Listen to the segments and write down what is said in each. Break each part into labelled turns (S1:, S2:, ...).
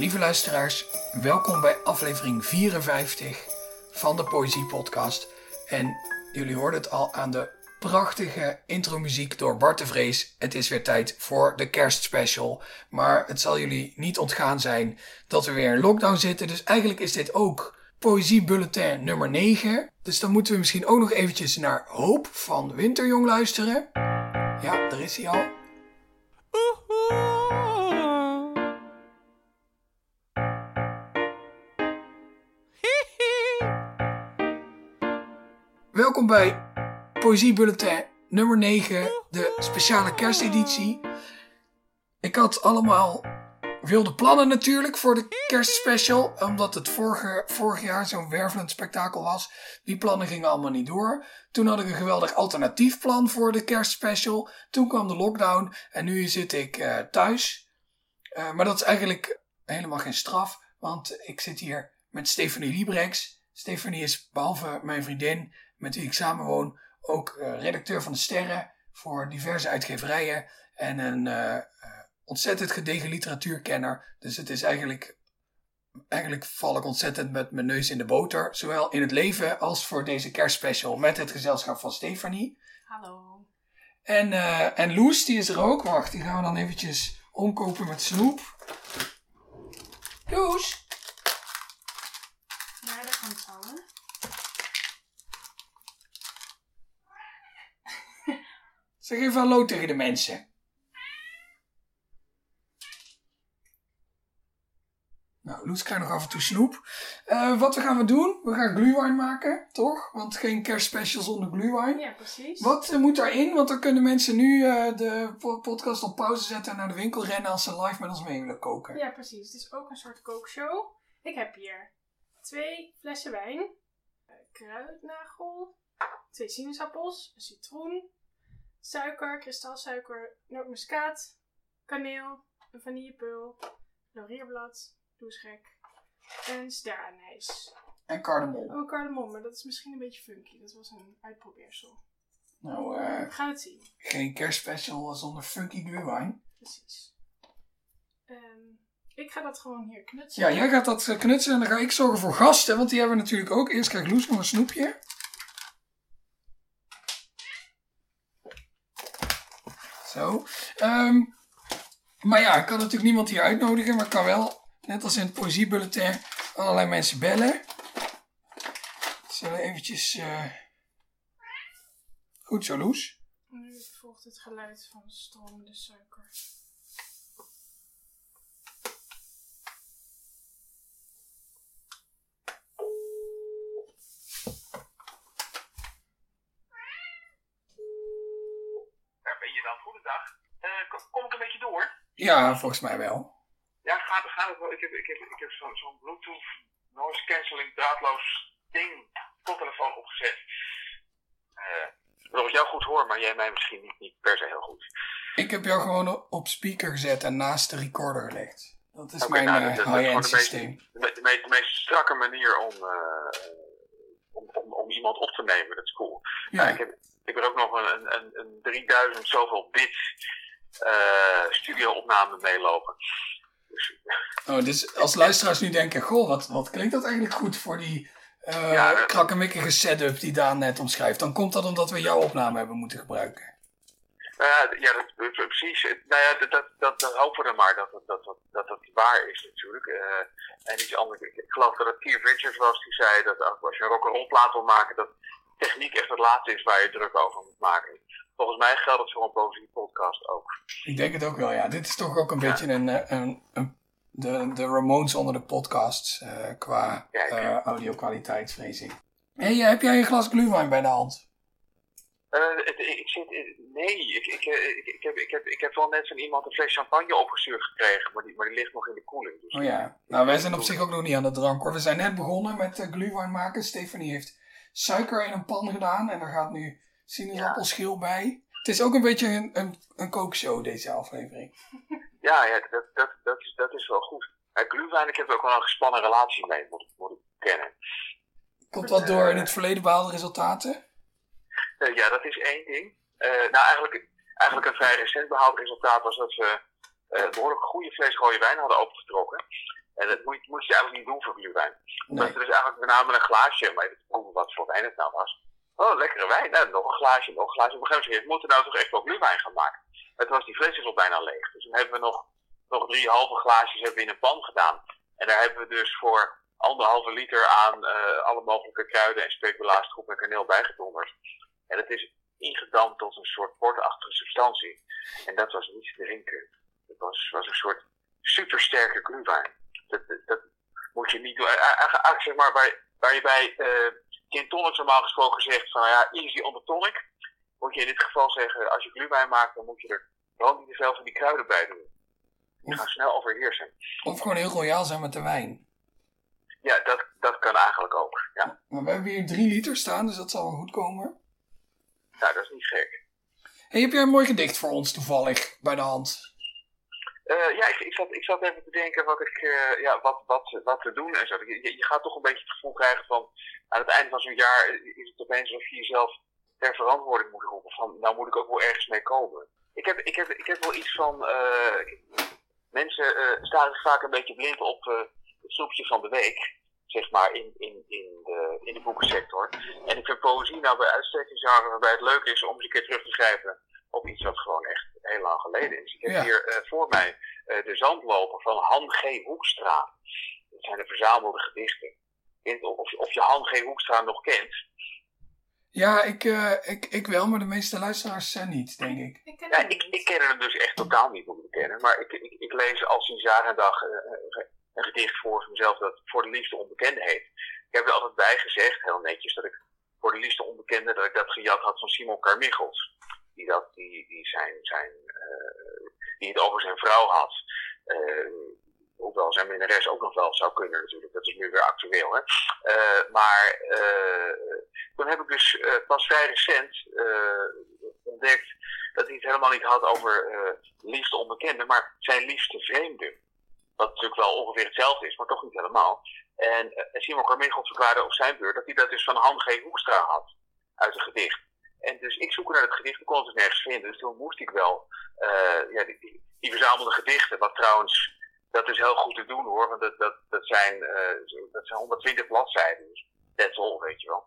S1: Lieve luisteraars, welkom bij aflevering 54 van de Poëzie Podcast. En jullie hoorden het al aan de prachtige intromuziek door Bart de Vrees. Het is weer tijd voor de kerstspecial. Maar het zal jullie niet ontgaan zijn dat we weer in lockdown zitten. Dus eigenlijk is dit ook Poëzie Bulletin nummer 9. Dus dan moeten we misschien ook nog eventjes naar Hoop van Winterjong luisteren. Ja, daar is hij al. Bij Poëzie Bulletin nummer 9, de speciale kersteditie. Ik had allemaal wilde plannen natuurlijk voor de kerstspecial, omdat het vorig jaar zo'n wervelend spektakel was. Die plannen gingen allemaal niet door. Toen had ik een geweldig alternatief plan voor de kerstspecial. Toen kwam de lockdown en nu zit ik uh, thuis. Uh, maar dat is eigenlijk helemaal geen straf, want ik zit hier met Stefanie Librex. Stefanie is behalve mijn vriendin, met wie ik samen woon, ook uh, redacteur van de Sterren voor diverse uitgeverijen en een uh, ontzettend gedegen literatuurkenner. Dus het is eigenlijk, eigenlijk val ik ontzettend met mijn neus in de boter, zowel in het leven als voor deze kerstspecial met het gezelschap van Stefanie.
S2: Hallo.
S1: En, uh, en Loes, die is er ook. Wacht, die gaan we dan eventjes omkopen met snoep. Loes?
S2: Ja, dat komt zo, hè?
S1: Zeg even hallo tegen de mensen. Nou, Loes krijgt nog af en toe snoep. Uh, wat we gaan we doen? We gaan glühwein maken, toch? Want geen kerstspecial zonder glühwein.
S2: Ja, precies.
S1: Wat uh, moet daarin? Want dan kunnen mensen nu uh, de podcast op pauze zetten en naar de winkel rennen als ze live met ons mee willen koken.
S2: Ja, precies. Het is ook een soort kookshow. Ik heb hier twee flessen wijn, kruidnagel, twee sinaasappels, een citroen, suiker, kristalsuiker, nootmuskaat, kaneel, een vanillepeul, laurierblad, doesgek en sterrenijs.
S1: En cardamom.
S2: Oh, cardamom, maar dat is misschien een beetje funky. Dat was een uitprobeersel.
S1: Nou, uh,
S2: We gaan het zien.
S1: geen kerstspecial zonder funky glühwein.
S2: Precies. Um, ik ga dat gewoon hier knutselen.
S1: Ja, jij gaat dat knutselen en dan ga ik zorgen voor gasten, want die hebben we natuurlijk ook. Eerst krijgt Loes nog een snoepje. Um, maar ja, ik kan natuurlijk niemand hier uitnodigen, maar ik kan wel, net als in het poëziebulletin, allerlei mensen bellen. Zullen eventjes... Uh... Goed zo, Loes.
S2: Nu volgt het geluid van stromende suiker.
S3: Goedendag. Uh, kom ik een beetje door?
S1: Ja, volgens mij wel.
S3: Ja, gaat, gaat het wel. Ik heb, ik heb, ik heb zo'n zo Bluetooth noise cancelling draadloos ding koptelefoon opgezet. Uh, waarop ik jou goed hoor, maar jij mij misschien niet, niet per se heel goed.
S1: Ik heb jou gewoon op speaker gezet en naast de recorder gelegd. Dat is okay, mijn nou, uh, high-end systeem.
S3: De, meest, de, meest strakke manier om, uh, om, om, om, iemand op te nemen, dat is cool.
S1: Ja.
S3: ik, heb, ik heb ook nog een, een, een 3000 zoveel bit studio-opname meelopen. Dus,
S1: oh, dus als luisteraars nu denken, goh, wat, wat klinkt dat eigenlijk goed voor die uh, ja, uh, krakkemikkige setup die Daan net omschrijft, dan komt dat omdat we jouw opname hebben moeten gebruiken.
S3: Uh, ja, dat, precies. Nou ja, dat, dat, dat, hopen we dan maar, dat dat, dat, dat, dat waar is natuurlijk. En iets anders. Ik, geloof dat het Keith Richards was die zei dat als je een rock'n'roll plaat wil maken, dat techniek echt het laatste is waar je druk over moet maken. Volgens mij geldt het voor een poëzie podcast ook.
S1: Ik denk het ook wel, ja. Dit is toch ook een ja. beetje een, een, een, de, de Ramones onder de podcasts uh, qua ja, uh, audio-kwaliteit, vrees ik. Hey, heb jij een glas glühwein bij de hand?
S3: Uh, het, ik zit, nee, ik, ik, ik, ik, heb, ik, heb, ik heb wel net van iemand een fles champagne opgestuurd gekregen, maar die, maar die ligt nog in de koeling. Dus
S1: oh ja, nou wij zijn op zich ook nog niet aan de drank hoor. We zijn net begonnen met uh, glühwein maken. Stefanie heeft suiker in een pan gedaan en daar gaat nu sinaasappelschil bij. Het is ook een beetje een, een, een kookshow deze aflevering.
S3: Ja, ja dat, dat, dat, is, dat is wel goed. Glühwein, ik heb er ook wel een gespannen relatie mee, moet, moet ik kennen.
S1: Komt dat door in het verleden behaalde resultaten?
S3: Uh, ja, dat is één ding. Uh, nou, eigenlijk, eigenlijk een vrij recent behaald resultaat was dat we uh, behoorlijk goede fles rode wijn hadden opengetrokken. En dat moet, moet je eigenlijk niet doen voor glühwein. Nee. Dat er dus eigenlijk met name een glaasje, maar even proeven wat voor wijn het nou was. Oh, lekkere wijn. Nou, nog een glaasje, nog een glaasje. Op een moeten nou toch echt wel glühwein gaan maken. Het was die fles is al bijna leeg. Dus dan hebben we nog, nog drie halve glaasjes hebben we in een pan gedaan. En daar hebben we dus voor anderhalve liter aan uh, alle mogelijke kruiden en speculaastroep en kaneel bijgedonderd. En het is ingedampt tot een soort portachtige substantie. En dat was niet te drinken. Het was, was een soort supersterke glühwein. Dat, dat, moet je niet doen. Zeg maar, waar, waar je bij uh, gin tonics normaal gesproken zegt van ja, easy on the tonic. Moet je in dit geval zeggen, als je glühwein maakt, dan moet je er gewoon niet van die kruiden bij doen. Die gaan snel overheersen.
S1: Of gewoon heel royaal zijn met de wijn.
S3: Ja, dat, dat kan eigenlijk ook. Ja.
S1: Maar we hebben hier drie liter staan, dus dat zal wel goed komen.
S3: Nou, dat is niet gek.
S1: Hey, heb jij een mooi gedicht voor ons toevallig bij de hand?
S3: Uh, ja, ik, ik, zat, ik zat even te denken wat, ik, uh, ja, wat, wat, wat te doen en zo. Je, je, gaat toch een beetje het gevoel krijgen van aan het einde van zo'n jaar is het opeens alsof je jezelf ter verantwoording moet roepen. Van nou moet ik ook wel ergens mee komen. Ik heb, ik heb, ik heb wel iets van. Uh, mensen staan vaak een beetje blind op het snoepje van de week zeg maar, in, in, in, de, in de boekensector. En ik vind poëzie nou bij uitstek een waarbij het leuk is om eens een keer terug te schrijven op iets wat gewoon echt heel lang geleden is. Ik heb hier uh, voor mij uh, de zandloper van Han G. Hoekstra. Dat zijn de verzamelde gedichten. Of, of je Han G. Hoekstra nog kent.
S1: Ja, ik, uh, ik, ik wel, maar de meeste luisteraars zijn niet, denk ik.
S3: Ik ken, ja, ik, ik ken hem dus echt totaal niet, moet ik bekennen. Maar ik, ik, ik lees al sinds jaar en dag een gedicht voor mezelf dat voor de liefde onbekende heet. Ik heb er altijd bij gezegd, heel netjes, dat ik voor de liefde onbekende, dat ik dat gejat had van Simon Carmichels. Die, dat, die, die, zijn, zijn, uh, die het over zijn vrouw had. Uh, hoewel zijn minnares ook nog wel zou kunnen natuurlijk, dat is nu weer actueel. Hè? Uh, maar toen heb ik dus pas vrij recent ontdekt dat hij het helemaal niet had over liefde onbekende, maar zijn liefste vreemde. Wat natuurlijk wel ongeveer hetzelfde is, maar toch niet helemaal. En Simon Carmichael verklaarde op zijn beurt dat hij dat dus van Han G. Hoekstra had. Uit een gedicht. En dus ik zoek naar het gedicht, ik kon het dus nergens vinden. Dus toen moest ik wel uh, ja, die, die, verzamelde gedichten. Wat trouwens, dat is heel goed te doen hoor. Want dat, dat, dat, zijn, uh, dat zijn 120 bladzijden. Dus that's all, weet je wel.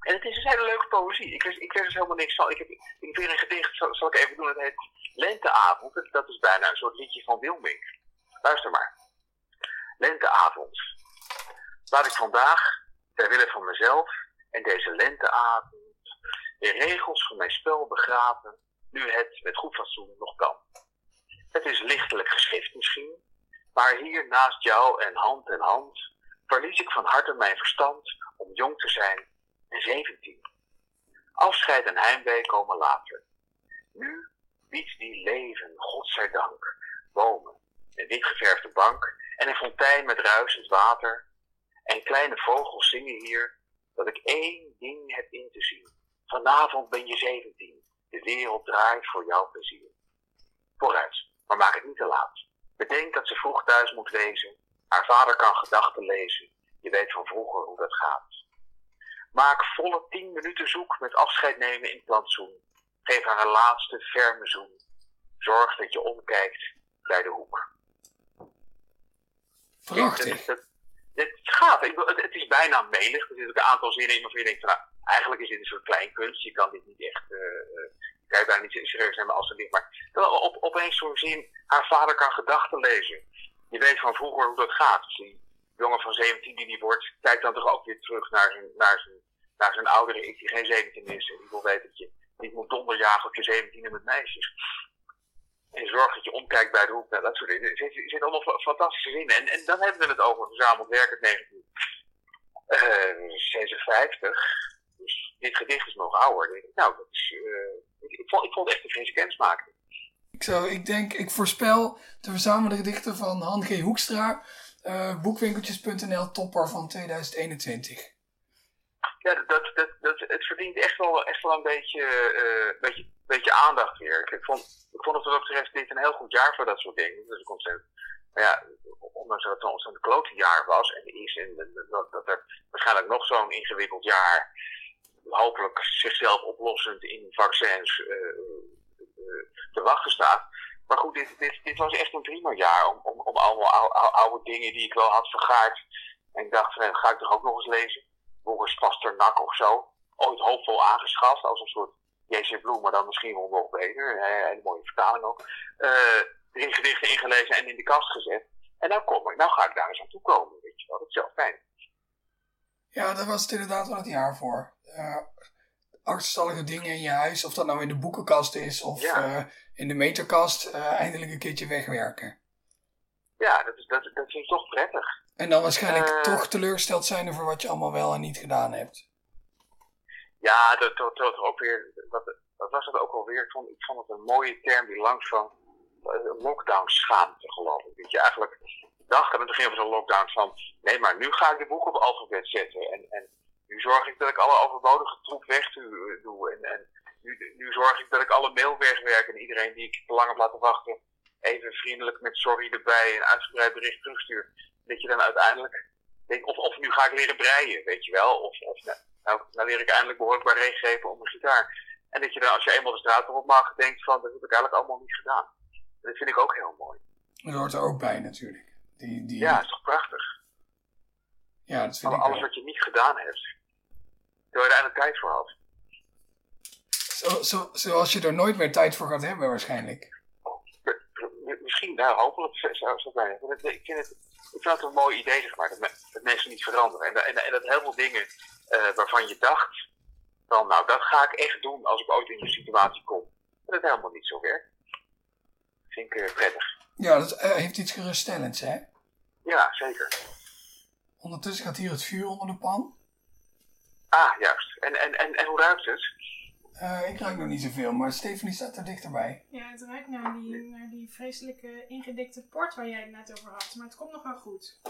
S3: En het is dus hele leuke poëzie. Ik wist, ik wist dus helemaal niks van. Ik heb, ik weer een gedicht, zal, ik even doen. Het heet Lenteavond. Dat, is bijna een soort liedje van Wilming. Luister maar. Lenteavond. Laat ik vandaag, ter wille van mezelf en deze lenteavond, de regels van mijn spel begraven, nu het met goed fatsoen nog kan. Het is lichtelijk geschrift misschien, maar hier naast jou en hand in hand verlies ik van harte mijn verstand om jong te zijn en zeventien. Afscheid en heimwee komen later. Nu biedt die leven, godzijdank, bomen, een witgeverfde bank en een fontein met ruisend water. En kleine vogels zingen hier dat ik één ding heb in te zien. Vanavond ben je zeventien. De wereld draait voor jouw plezier. Vooruit, maar maak het niet te laat. Bedenk dat ze vroeg thuis moet wezen. Haar vader kan gedachten lezen. Je weet van vroeger hoe dat gaat. Maak volle tien minuten zoek met afscheid nemen in plantsoen. Geef haar een laatste ferme zoen. Zorg dat je omkijkt bij de hoek.
S1: Prachtig.
S3: Het, gaat. Het, is bijna melig. Er zitten een aantal zinnen in waarvan je denkt, nou, eigenlijk is dit een soort kleinkunst. Je kan dit niet echt, uh, kan je bijna niet serieus nemen als een ding. Maar op, opeens zo'n zin, haar vader kan gedachten lezen. Je weet van vroeger hoe dat gaat. Dus die jongen van 17 die die wordt, kijkt dan toch ook weer terug naar zijn, naar zijn, naar zijn oudere ik die geen 17 is. En die wil weten dat je niet moet donderjagen op je 17 met meisjes. En zorg dat je omkijkt bij de hoek. Nou, dat soort dingen. Er zitten zit allemaal fantastische zinnen. En, en dan hebben we het over verzameld werk uit 1956. Uh, dus dit gedicht is nog ouder. nou, dat is, uh, ik, ik, vond, ik vond het echt een frisse kennismaking.
S1: Ik, zou, ik denk, ik voorspel de verzamelde gedichten van Han G. Hoekstra. Uh, boekwinkeltjes.nl topper van 2021.
S3: Ja, dat, dat, dat, het verdient echt wel, echt wel een beetje, uh, beetje, beetje aandacht weer. Ik vond, ik vond het wat dat betreft dit een heel goed jaar voor dat soort dingen. Dus ik ontzettend, maar ja, ondanks dat het een ontzettend klote jaar was en is, en dat, dat er waarschijnlijk nog zo'n ingewikkeld jaar hopelijk zichzelf oplossend in vaccins uh, te wachten staat, Maar goed, dit, dit, was echt een prima jaar om, om, om allemaal oude, dingen die ik wel had vergaard. En ik dacht, van, ga ik toch ook nog eens lezen? Boris Pasternak of zo. Ooit hoopvol aangeschaft als een soort J.C. Bloem, maar dan misschien wel nog beter. Een hele mooie vertaling ook. Uh, erin gedichten ingelezen en in de kast gezet. En nou kom ik, nou ga ik daar eens aan toe komen, weet je wel. Dat is zelf fijn.
S1: Ja, daar was het inderdaad wel het jaar voor. Uh, achterstallige dingen in je huis, of dat nou in de boekenkast is of uh, in de meterkast, uh, eindelijk een keertje wegwerken.
S3: Ja, dat is, dat, dat is toch prettig.
S1: En dan waarschijnlijk toch teleurgesteld zijn over wat je allemaal wel en niet gedaan hebt.
S3: Ja, dat, dat, dat ook weer, dat, dat was het ook alweer. Ik vond, ik vond het een mooie term die langs van lockdown schaamte, geloof ik. Dat je eigenlijk dacht aan het begin van zo'n lockdown van, nee, maar nu ga ik de boek op alfabet zetten. En, en nu zorg ik dat ik alle overbodige troep weg doe. En, en nu, nu zorg ik dat ik alle mail wegwerk en iedereen die ik te lang heb laten wachten, even vriendelijk met sorry erbij een uitgebreid bericht terugstuur. Dat je dan uiteindelijk denkt, of, of nu ga ik leren breien, weet je wel. Of, of nou, nou, nou leer ik eindelijk behoorlijk bij geven op mijn gitaar. En dat je dan, als je eenmaal de straat op mag, denkt van, dat heb ik eigenlijk allemaal niet gedaan. En dat vind ik ook heel mooi.
S1: Dat hoort er ook bij natuurlijk. Die, die...
S3: Ja, is toch prachtig?
S1: Ja, dat vind
S3: ik Alles wat je niet gedaan hebt. Terwijl je er eigenlijk tijd voor had.
S1: Zo, zo, zoals je er nooit meer tijd voor gaat hebben waarschijnlijk.
S3: Misschien, nou hopelijk zou het zijn. Ik vind het, ik vind het een mooi idee, zeg maar, dat, mensen niet veranderen. En, en, en dat heel veel dingen uh, waarvan je dacht, van nou, dat ga ik echt doen als ik ooit in die situatie kom. Dat het helemaal niet zo werkt. Dat vind ik uh, prettig.
S1: Ja, dat uh, heeft iets geruststellends, hè?
S3: Ja, zeker.
S1: Ondertussen gaat hier het vuur onder de pan.
S3: Ah, juist. En, en, en, en hoe ruikt het?
S1: Uh, ik ruik nog niet zoveel, maar Stephanie staat er dichterbij.
S2: Ja, het ruikt naar die, naar die vreselijke ingedikte port waar jij het net over had. Maar het komt nog wel goed.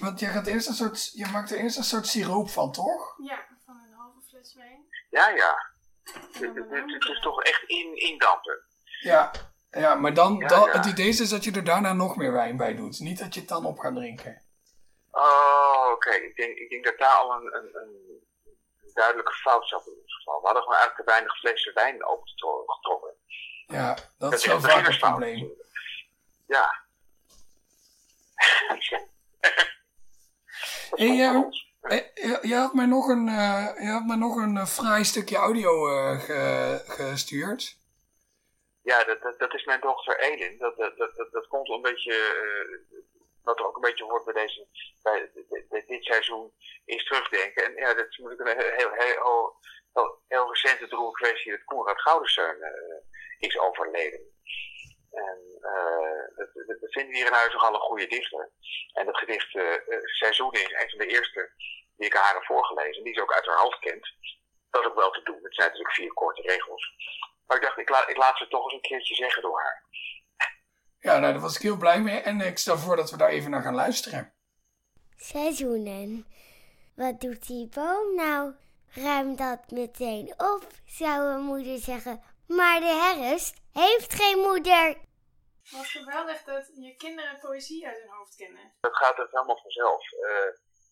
S1: Want jij gaat eerst een soort, je maakt er eerst een soort siroop van, toch?
S2: Ja, van een halve fles wijn.
S3: Ja, ja. Het is toch echt in, indampen.
S1: Ja, ja maar dan, dan het idee is dat je er daarna nog meer wijn bij doet. Niet dat je het dan op gaat drinken.
S3: Oh, oké. Ik, denk, ik denk dat daar al een, een, een duidelijke fout zat in ieder geval. We hadden gewoon eigenlijk te weinig flessen wijn getrokken.
S1: Ja, dat, is wel vaak het probleem.
S3: Ja.
S1: hey, uh, je, had mij nog een, uh, je had mij nog een uh, fraai stukje audio ge, gestuurd.
S3: Ja, dat, dat, dat, is mijn dochter Elin. Dat, dat, dat, dat komt een beetje wat ook een beetje hoort bij, deze, dit seizoen, is terugdenken. En ja, dat is natuurlijk een heel, heel, heel, recente droeve kwestie dat Konrad Goudenseun uh, is overleden. En uh, dat, vinden we hier in huis nogal een goede dichter. En dat gedicht uh, Seizoen is een van de eerste die ik haar heb voorgelezen. Die ze ook uit haar hoofd kent. Dat is ook wel te doen. Het zijn natuurlijk vier korte regels. Maar ik dacht, ik, ik laat ze toch eens een keertje zeggen door haar.
S1: Ja, nou, daar was ik heel blij mee. En ik stel voor dat we daar even naar gaan luisteren.
S4: Seizoenen. Wat doet die boom nou? Ruim dat meteen op, zou een moeder zeggen. Maar de herfst heeft geen moeder.
S2: Wat geweldig dat je kinderen poëzie uit hun hoofd kennen.
S3: Dat gaat dus helemaal vanzelf. Uh,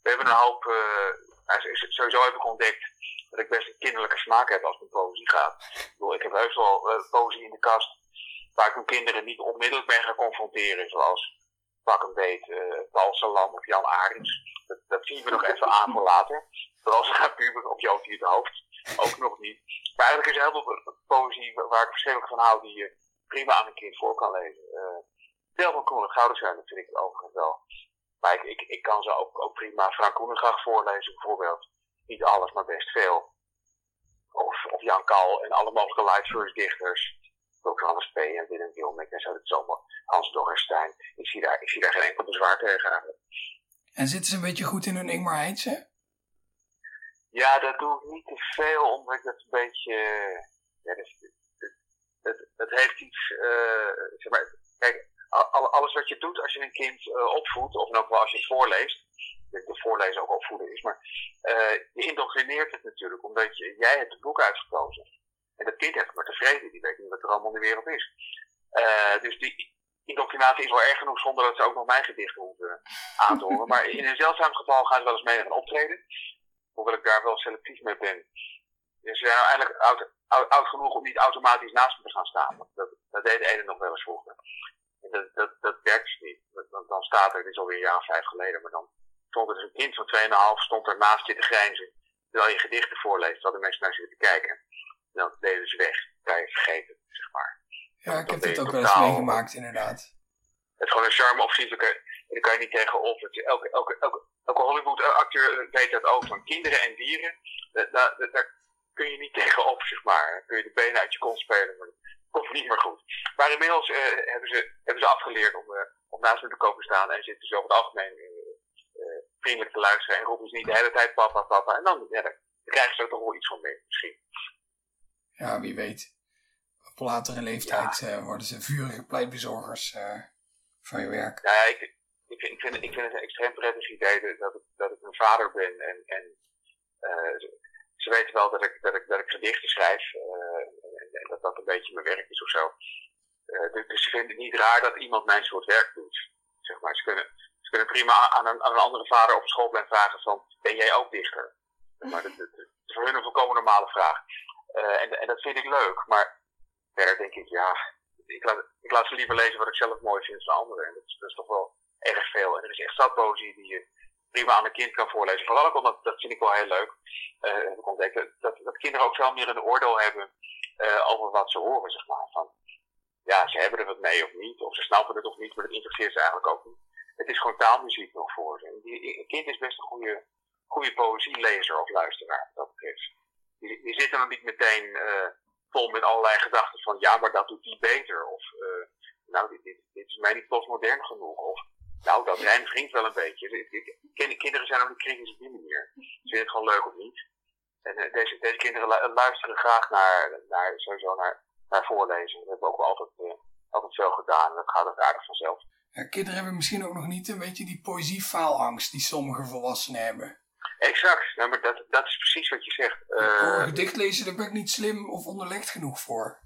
S3: we hebben een hoop... Uh, sowieso heb ik ontdekt dat ik best een kinderlijke smaak heb als het om poëzie gaat. Ik, bedoel, ik heb heus wel uh, poëzie in de kast waar ik mijn kinderen niet onmiddellijk mee ga confronteren. Zoals pak een beet uh, Paul Salam of Jan Arends. Dat, dat zien we nog even aan voor later. Vooral ze gaan puber op Joopie het hoofd. Ook nog niet. Maar eigenlijk is er heel veel poëzie waar ik verschillend van hou die je prima aan een kind voor kan lezen. Uh, van Koen zijn, dat vind ik overigens wel. Maar ik, ik, kan ze ook, ook prima Frank Koenengracht voorlezen bijvoorbeeld. Niet alles, maar best veel. Of, Jan Kal en alle mogelijke light dichters ook Hans P. en Willem Wilmek en zo. Dat is allemaal Hans Dorrestein. Ik zie daar, ik zie daar geen enkel bezwaar tegen eigenlijk.
S1: En zitten ze een beetje goed in hun Ingmar Heidse?
S3: Ja, dat doe ik niet te veel, omdat ik dat een beetje... Ja, dat, dat, dat heeft iets... Uh, zeg maar, kijk, alles wat je doet als je een kind uh, opvoedt, of ook wel als je het voorleest, de voorlezen ook opvoeden is, maar uh, je indoctrineert het natuurlijk, omdat je, jij hebt het boek uitgekozen. En dat kind heeft maar tevreden, die weet niet wat er allemaal in de wereld is. Uh, dus die indoctrinatie is wel erg genoeg zonder dat ze ook nog mijn gedichten hoeven aan te horen. maar in een zeldzaam geval gaan ze wel eens mee een optreden. Hoewel ik daar wel selectief mee ben. ze zijn nou eigenlijk oud, oud, genoeg om niet automatisch naast me te gaan staan. Dat, dat deed Eden nog wel eens vroeger. Dat, dat, dat werkt dus niet. Dan, dan staat er, dit is alweer een jaar of vijf geleden, maar dan stond er dus een kind van 2,5 stond er naast je te grijnzen. Terwijl je gedichten voorleest, hadden mensen naar zitten te kijken. Dan deden ze weg. Kan je vergeten, zeg maar.
S1: Ja, ik heb dit ook wel eens meegemaakt, inderdaad.
S3: Het is gewoon een charme of zoiets. Daar kan je niet tegenop. Elke, elke, elke, elke Hollywood-acteur weet dat ook. Van kinderen en dieren, daar, daar, daar kun je niet tegenop, zeg maar. Dan kun je de benen uit je kont spelen, maar dat komt niet meer goed. Maar inmiddels uh, hebben, ze, hebben ze afgeleerd om, uh, om naast me te komen staan en zitten ze over het algemeen uh, vriendelijk te luisteren en roepen ze niet de hele tijd papa, papa. En dan, ja, dan krijgen ze er toch wel iets van mee, misschien.
S1: Ja, wie weet. Op latere leeftijd ja. worden ze vurige pleitbezorgers van je werk.
S3: Nou ja, ik, ik, ik, vind, ik vind het een extreem prettig idee dat ik, dat ik een vader ben en, en ze weten wel dat ik, dat ik, dat ik gedichten schrijf. En, dat dat een beetje mijn werk is of zo. Uh, dus ze vinden het niet raar dat iemand mijn soort werk doet. Zeg maar. ze, kunnen, ze kunnen prima aan een, aan een andere vader op school blijven vragen van, ben jij ook dichter? Maar dat, dat, dat is voor hun een volkomen normale vraag. Uh, en, en dat vind ik leuk. Maar verder denk ik, ja, ik laat, ik laat ze liever lezen wat ik zelf mooi vind van anderen. En dat is, toch wel erg veel. En er is echt stadpoëzie die je prima aan een kind kan voorlezen. Vooral ook omdat, dat vind ik wel heel leuk, uh, ontdekt, dat, dat kinderen ook veel meer een oordeel hebben uh, over wat ze horen, zeg maar. Van, ja, ze hebben er wat mee of niet, of ze snappen het of niet, maar dat interesseert ze eigenlijk ook niet. Het is gewoon taalmuziek nog voor ze. Een kind is best een goede, goede poëzielezer of luisteraar, die zitten dan niet meteen uh, vol met allerlei gedachten van, ja, maar dat doet die beter, of, nou, dit, dit, dit is mij niet postmodern genoeg, of nou, dat rijm ging wel een beetje. Kinderen zijn ook niet kritisch op die manier. Ze vinden het gewoon leuk of niet. En uh, deze, deze kinderen luisteren graag naar, naar, sowieso naar, naar voorlezen. Dat hebben we ook altijd, altijd veel gedaan. En dat gaat ook aardig vanzelf.
S1: Kinderen hebben misschien ook nog niet een beetje die poëziefaalangst die sommige volwassenen hebben.
S3: Exact, ja, maar dat, dat is precies wat je zegt. Uh,
S1: Voor gedicht lezen, daar ben ik niet slim of onderlegd genoeg voor.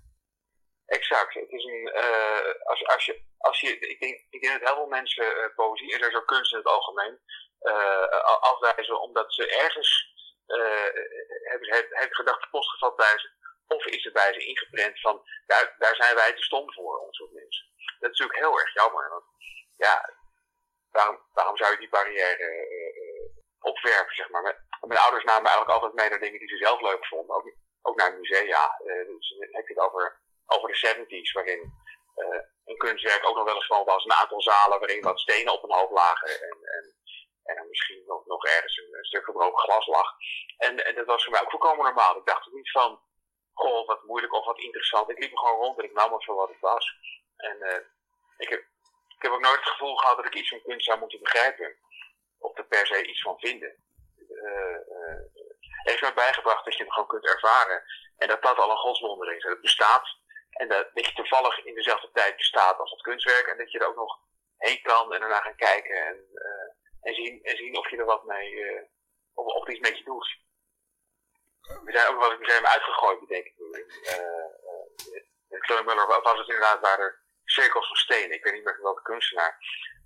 S3: Exact. Het is een, uh, als, als, je, als je, ik denk, ik denk dat heel veel mensen uh, poëzie en zo kunst in het algemeen afwijzen omdat ze ergens hebben, hebben gedachten postgevat bij ze. Of is het bij ze ingeprent van, daar, daar zijn wij te stom voor, ons soort mensen. Dat is natuurlijk heel erg jammer. Want, ja, waarom, waarom zou je die barrière opwerpen, zeg maar. Mijn, ouders namen eigenlijk altijd mee naar dingen die ze zelf leuk vonden. Ook, ook naar musea. dus heb je het over over de 70s, waarin uh, een kunstwerk ook nog wel eens gewoon was. Een aantal zalen waarin wat stenen op een hoop lagen en, en, en misschien nog, nog ergens een, stuk gebroken glas lag. En, en dat was voor mij ook volkomen normaal. Ik dacht er niet van, goh, wat moeilijk of wat interessant. Ik liep er gewoon rond en ik nam het voor wat het was. En ik, heb, ik heb ook nooit het gevoel gehad dat ik iets van kunst zou moeten begrijpen. Of er per se iets van vinden. Er heeft mij bijgebracht dat je het gewoon kunt ervaren. En dat dat al een godswonder is. Het bestaat en dat, dat je toevallig in dezelfde tijd bestaat als het kunstwerk. En dat je er ook nog heen kan en ernaar gaan kijken. En, uh, en, zien, en zien of je er wat mee, of, iets met je doet. We zijn ook wel het museum uitgegooid, denk ik. Uh, Kleurenmuller was het inderdaad waar er cirkels van stenen. Ik weet niet meer welke kunstenaar.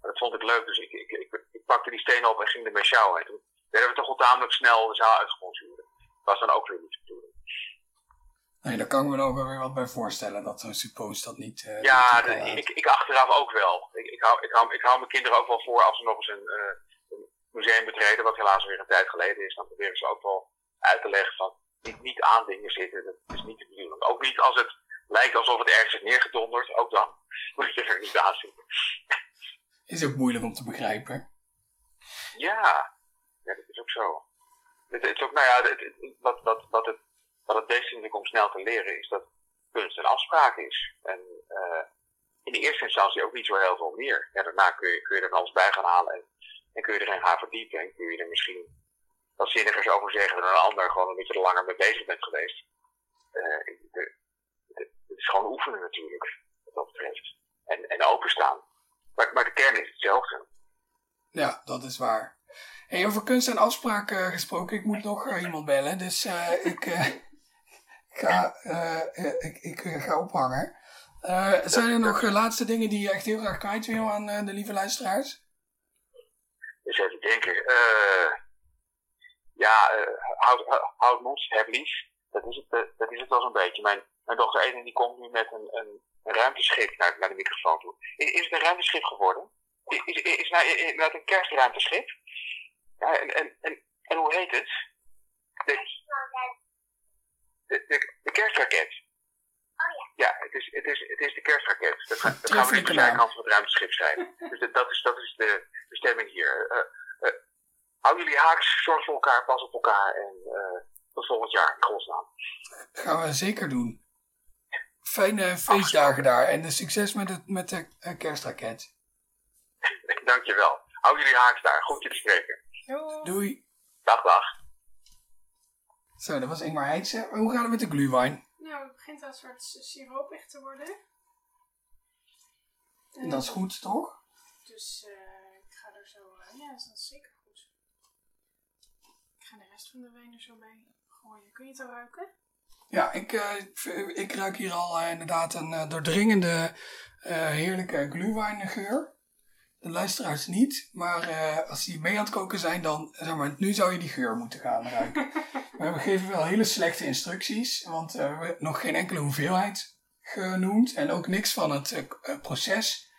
S3: Dat vond ik leuk, dus ik, ik, ik, ik pakte die stenen op en ging ermee sjouwen. En toen werden we toch wel tamelijk snel de zaal uitgesponsoerd. Dat was dan ook weer niet de bedoeling.
S1: Nee, daar kan ik me ook wel weer wat bij voorstellen, dat zo'n suppose dat niet... Uh,
S3: ja, ik, ik achteraf ook wel. Ik, ik, hou, ik, hou, ik hou mijn kinderen ook wel voor als ze nog eens een, uh, een museum betreden, wat helaas weer een tijd geleden is. Dan proberen ze ook wel uit te leggen van niet, niet aan dingen zitten, dat is niet de bedoeling. Ook niet als het lijkt alsof het ergens is neergedonderd, ook dan moet je er niet aan zitten.
S1: Is ook moeilijk om te begrijpen.
S3: Ja, ja dat is ook zo. Het, het is nou ja, het, wat, het wat het beste ik om snel te leren is dat kunst een afspraak is. En uh, in de eerste instantie ook niet zo heel veel meer. Ja, daarna kun je, kun je er alles bij gaan halen en, kun je erin gaan verdiepen. En kun je er misschien wat zinnigers over zeggen dan een ander gewoon een beetje er langer mee bezig bent geweest. Uh, het is gewoon oefenen natuurlijk, wat dat betreft. En, en openstaan. Maar, maar de kern is hetzelfde.
S1: Ja, dat is waar. Hey, over kunst en afspraken gesproken, ik moet nog uh, iemand bellen, dus uh, ik, uh, ga, ik, ik ga ophangen. zijn er nog laatste dingen die je echt heel graag kwijt wil aan de lieve luisteraars?
S3: Eens even denken. ja, houd, houd mond, heb lief. dat is het, eh, dat is het wel zo'n beetje. Mijn, mijn dochter Eden die komt nu met een, een, een ruimteschip naar, naar de microfoon toe. Is, is het een ruimteschip geworden? Is, is, is nou inderdaad een kerstruimteschip? Ja, en, en, en, en hoe heet het? De, de, de, de kerstraket. Ja, het is, het is, het is de kerstraket. Dat, ga, dat gaan we niet de zijkant van het ruimteschip zijn. Dus dat, dat is, dat is de bestemming hier. Uh, uh, hou jullie haaks, zorg voor elkaar, pas op elkaar en uh, tot volgend jaar in godsnaam.
S1: gaan we zeker doen. Fijne feestdagen daar en succes met, het, met de uh, kerstraket.
S3: Dankjewel. Hou jullie haaks daar. Goed je te spreken.
S2: Doei.
S1: Doei.
S3: Dag, dag.
S1: Zo, dat was Ingmar Heidse. Hoe gaat het met de glühwein?
S2: Nou, het begint al een soort siroopig te worden.
S1: En dat is goed, toch?
S2: Dus uh, ik ga er zo... Uh, ja, dat is zeker goed. Ik ga de rest van de wijn er zo bij gooien. Kun je het al ruiken?
S1: Ja, ik, uh, ik ruik hier al inderdaad een doordringende, heerlijke glühweingeur. De luisteraars niet, maar als die mee aan het koken zijn, dan zeg maar, nu zou je die geur moeten gaan ruiken. we geven wel hele slechte instructies, want we hebben nog geen enkele hoeveelheid genoemd en ook niks van het proces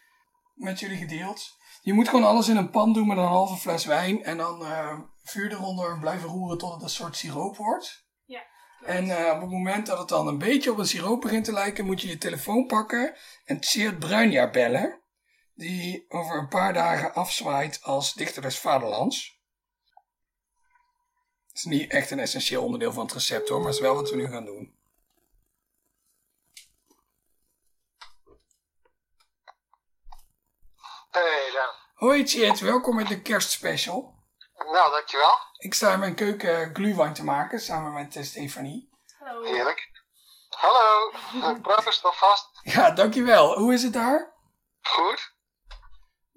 S1: met jullie gedeeld. Je moet gewoon alles in een pan doen met een halve fles wijn en dan vuur eronder blijven roeren tot het een soort siroop wordt. En uh, op het moment dat het dan een beetje op een siroop begint te lijken, moet je je telefoon pakken en Tjeerd Bruinjaar bellen. Die over een paar dagen afzwaait als dichter des vaderlands. Het is niet echt een essentieel onderdeel van het recept hoor, maar het is wel wat we nu gaan doen.
S5: Hey Dan.
S1: Hoi Tjeerd, welkom met de kerstspecial.
S5: Nou, dankjewel.
S1: Ik sta in mijn keuken glühwein te maken samen met uh, Stefanie.
S2: Hallo.
S5: Heerlijk. Hallo, proost alvast.
S1: Ja, dankjewel. Hoe is het daar?
S5: Goed.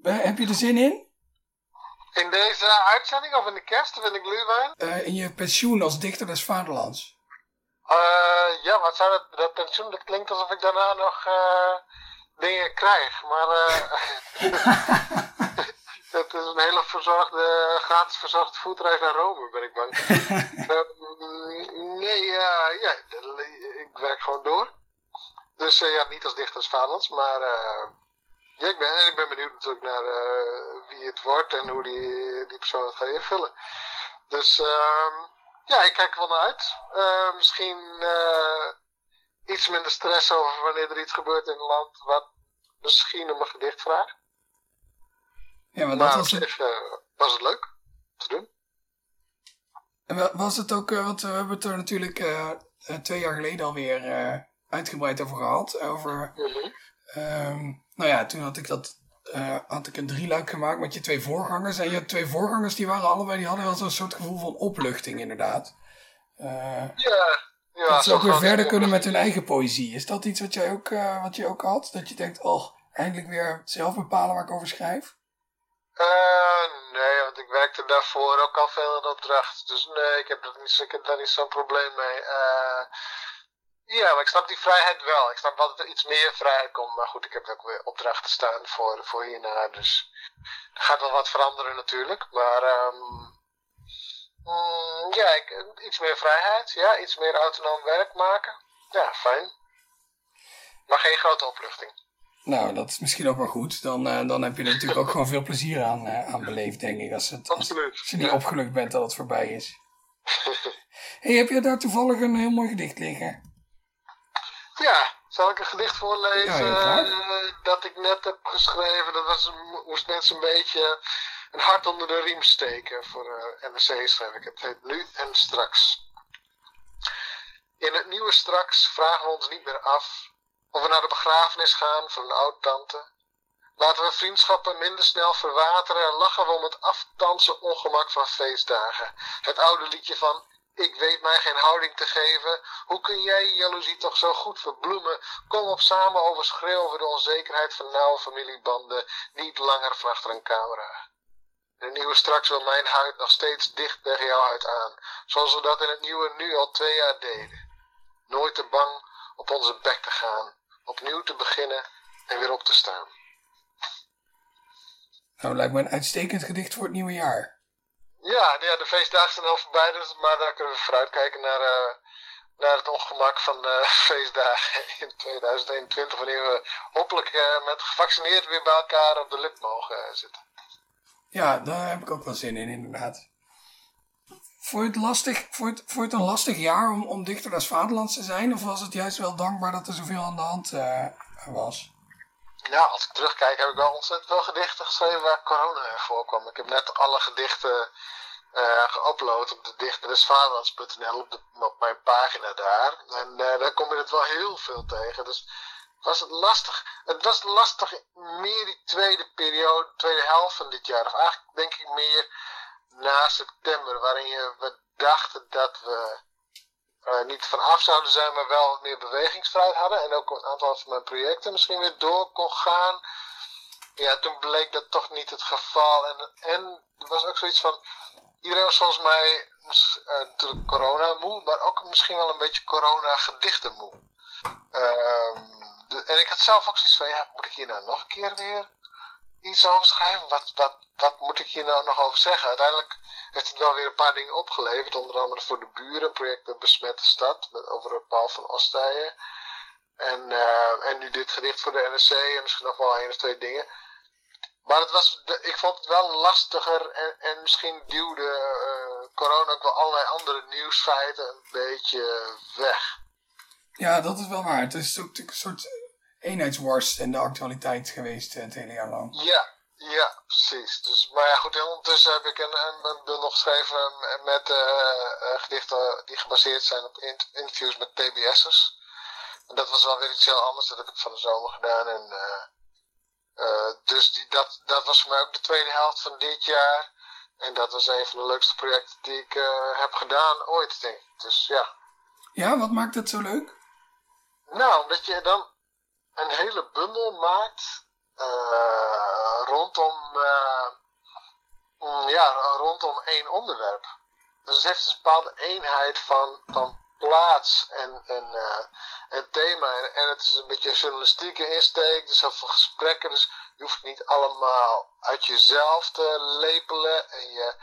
S1: Heb je er zin in?
S5: In deze uitzending of in de kerst of in de glühwein?
S1: Uh, in je pensioen als dichter des vaderlands.
S5: Uh, ja, wat zou dat, dat pensioen, dat klinkt alsof ik daarna nog dingen krijg. Maar het is een hele verzorgde, gratis verzorgde voetreis naar Rome, ben ik bang. nee, ja, ik werk gewoon door. Dus ja, niet als dichter als vaderlands, maar ja, ik ben, ik ben benieuwd natuurlijk naar wie het wordt en hoe die, die persoon het gaat invullen. Dus ja, ik kijk er wel naar uit. misschien iets minder stress over wanneer er iets gebeurt in het land wat misschien om een gedicht vraagt.
S1: Ja, maar,
S5: maar
S1: dat was
S5: uh, was het leuk te doen.
S1: En was het ook, uh, want we hebben het er natuurlijk uh, twee jaar geleden alweer uitgebreid over gehad. Over,
S5: mm -hmm.
S1: um, nou ja, toen had ik dat, had ik een drieluik gemaakt met je twee voorgangers. En je twee voorgangers die waren allebei, die hadden wel zo'n soort gevoel van opluchting inderdaad.
S5: ja, ja,
S1: dat ze ook weer verder kunnen met hun eigen poëzie. Is dat iets wat jij ook, uh, wat je ook had? Dat je denkt, oh, eindelijk weer zelf bepalen waar ik over schrijf?
S5: Uh, nee, want ik werkte daarvoor ook al veel in opdracht. Dus nee, ik heb, dat niet, ik daar niet zo'n probleem mee. Uh, ja, maar ik snap die vrijheid wel. Ik snap wel dat er iets meer vrijheid komt. Maar goed, ik heb ook weer opdrachten staan voor, voor hierna. Dus er gaat wel wat veranderen natuurlijk. Maar... Um, Mm, ja, ik, iets meer vrijheid. Ja, iets meer autonoom werk maken. Ja, fijn. Maar geen grote opluchting.
S1: Nou, dat is misschien ook wel goed. Dan, uh, dan heb je er natuurlijk ook gewoon veel plezier aan, uh, aan beleefd, denk ik. Als, het, als, als je niet ja. opgelukt bent dat het voorbij is. hey, heb je daar toevallig een heel mooi gedicht liggen?
S5: Ja, zal ik een gedicht voorlezen
S1: ja,
S5: uh, dat ik net heb geschreven? Dat was, moest net zo'n beetje een hart onder de riem steken. Voor uh, NRC schrijf ik het. Het heet Nu en Straks. In het nieuwe Straks vragen we ons niet meer af of we naar de begrafenis gaan van een oud-tante. Laten we vriendschappen minder snel verwateren en lachen we om het aftansen ongemak van feestdagen. Het oude liedje van ik weet mij geen houding te geven. Hoe kun jij je jaloezie toch zo goed verbloemen? Kom op samen overschreeuwen over de onzekerheid van nauwe familiebanden. Niet langer van achter een camera. De nieuwe straks wil mijn huid nog steeds dicht tegen jouw huid aan, zoals we dat in het nieuwe nu al twee jaar deden. Nooit te bang op onze bek te gaan, opnieuw te beginnen en weer op te staan.
S1: Nou, lijkt me een uitstekend gedicht voor het nieuwe jaar.
S5: Ja, ja de feestdagen zijn al voorbij, dus, maar daar kunnen we vooruitkijken naar uh, naar het ongemak van de feestdagen in 2021, wanneer we hopelijk uh, met gevaccineerd weer bij elkaar op de lip mogen zitten.
S1: Ja, daar heb ik ook wel zin in, inderdaad. Vond je het, lastig, vond het, het een lastig jaar om, om dichter als vaderland te zijn? Of was het juist wel dankbaar dat er zoveel aan de hand uh, was?
S5: Ja, als ik terugkijk heb ik wel ontzettend veel gedichten geschreven waar corona in voorkwam. Ik heb net alle gedichten uh, geüpload op de dichterdesvaderlands.nl op, op mijn pagina daar. En uh, daar kom je het wel heel veel tegen. Dus was het lastig. Het was lastig meer die tweede periode, tweede helft van dit jaar. Of eigenlijk denk ik meer na september, waarin we dachten dat we uh, niet vanaf zouden zijn, maar wel meer bewegingsvrijheid hadden. En ook een aantal van mijn projecten misschien weer door kon gaan. Ja, toen bleek dat toch niet het geval. En, en er was ook zoiets van, iedereen was volgens mij uh, natuurlijk corona moe, maar ook misschien wel een beetje corona gedichten moe. Uh, en ik had zelf ook zoiets van, ja, moet ik hier nou nog een keer weer iets over schrijven? Wat, moet ik hier nou nog over zeggen? Uiteindelijk heeft het wel weer een paar dingen opgeleverd. Onder andere voor de buren, project Besmette Stad, met, over Paul van Ostijen. En, uh, en nu dit gedicht voor de NRC en misschien nog wel één of twee dingen. Maar het was, ik vond het wel lastiger en, en misschien duwde uh, corona ook wel allerlei andere nieuwsfeiten een beetje weg.
S1: Ja, dat is wel waar. Het is ook een soort eenheidsworst in de actualiteit geweest het hele jaar lang.
S5: Ja, ja, precies. Dus, maar ja, goed, ondertussen heb ik een, een, een bundel geschreven met uh, uh, gedichten die gebaseerd zijn op interviews met TBS'ers. En dat was wel weer iets heel anders, dat heb ik van de zomer gedaan. En, uh, dus die, dat, dat was voor mij ook de tweede helft van dit jaar. En dat was een van de leukste projecten die ik heb gedaan ooit, denk ik. Dus ja.
S1: Ja, wat maakt het zo leuk?
S5: Nou, omdat je dan een hele bundel maakt uh, rondom, uh, ja, rondom één onderwerp. Dus het heeft een bepaalde eenheid van, van plaats en, en, uh, thema. En, en, het is een beetje journalistieke insteek, dus heel veel gesprekken. Dus je hoeft niet allemaal uit jezelf te lepelen. En je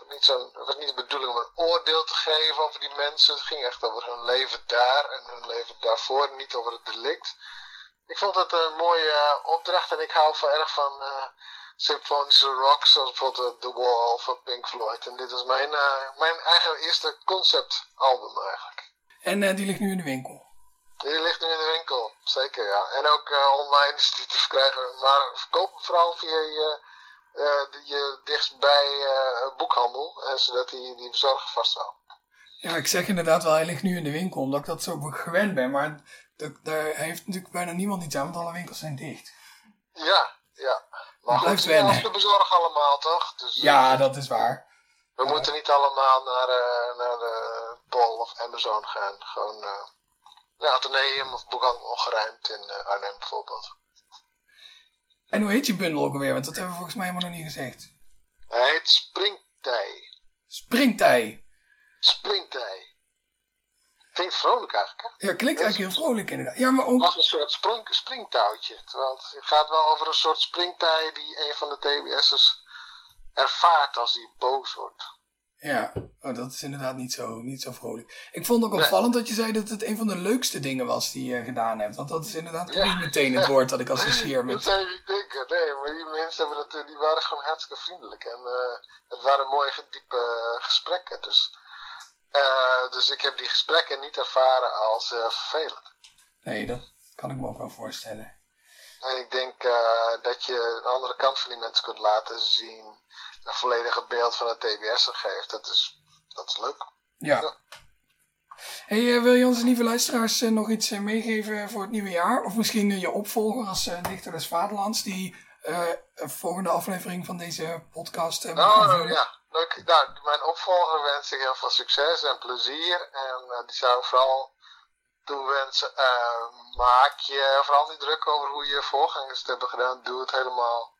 S5: ook niet zo'n. Het was niet de bedoeling om een oordeel te geven over die mensen. Het ging echt over hun leven daar en hun leven daarvoor, niet over het delict ik vond het een mooie uh, opdracht en ik hou van erg van uh, symfonische rock, zoals bijvoorbeeld The Wall van Pink Floyd. En dit is mijn, uh, mijn eigen eerste conceptalbum eigenlijk.
S1: En die ligt nu in de winkel?
S5: Die ligt nu in de winkel, zeker ja. En ook online is die te verkrijgen. Maar verkoop vooral via je, je dichtstbij boekhandel, en zodat die, die bezorger vast wel.
S1: Ja, ik zeg inderdaad wel, hij ligt nu in de winkel, omdat ik dat zo gewend ben. Maar daar heeft natuurlijk bijna niemand iets aan, want alle winkels zijn dicht.
S5: Ja, ja. Maar goed, wennen. te bezorgen allemaal, toch?
S1: Dus, ja, dat is waar.
S5: We moeten niet allemaal naar, uh, naar de Bol of Amazon gaan. Gewoon uh, naar Atheneum of Boekhandel Ongerijmd in Arnhem bijvoorbeeld.
S1: En hoe heet je bundel ook alweer? Want dat hebben we volgens mij helemaal nog niet gezegd.
S5: Hij heet Springtij.
S1: Springtij.
S5: Springtij. Klinkt vrolijk eigenlijk, hè?
S1: Ja, klinkt eigenlijk heel vrolijk inderdaad. Ja, maar ook...
S5: Als een soort spring, springtouwtje. Terwijl het gaat wel over een soort springtij die een van de TBS'ers ervaart als hij boos wordt.
S1: Ja, oh, dat is inderdaad niet zo, niet zo vrolijk. Ik vond ook opvallend nee. dat je zei dat het een van de leukste dingen was die je gedaan hebt. Want dat is inderdaad ja. niet meteen het woord dat ik associeer met...
S5: dat zou je denken. Nee, maar die mensen hebben dat, die waren gewoon hartstikke vriendelijk. En uh, het waren mooie, diepe gesprekken. Dus uh, dus ik heb die gesprekken niet ervaren als uh, vervelend.
S1: Nee, dat kan ik me ook wel voorstellen.
S5: En ik denk dat je een andere kant van die mensen kunt laten zien. Een volledige beeld van het TBS geeft. Dat is, dat is leuk.
S1: Ja. ja. Hey, wil je onze lieve luisteraars nog iets meegeven voor het nieuwe jaar? Of misschien je opvolger als dichter des Vaderlands, die een volgende aflevering van deze podcast uh,
S5: oh, ja leuk. Nou, mijn opvolger wens ik heel veel succes en plezier. En uh, die zou vooral toewensen. Uh, maak je vooral niet druk over hoe je voorgangers het hebben gedaan. Doe het helemaal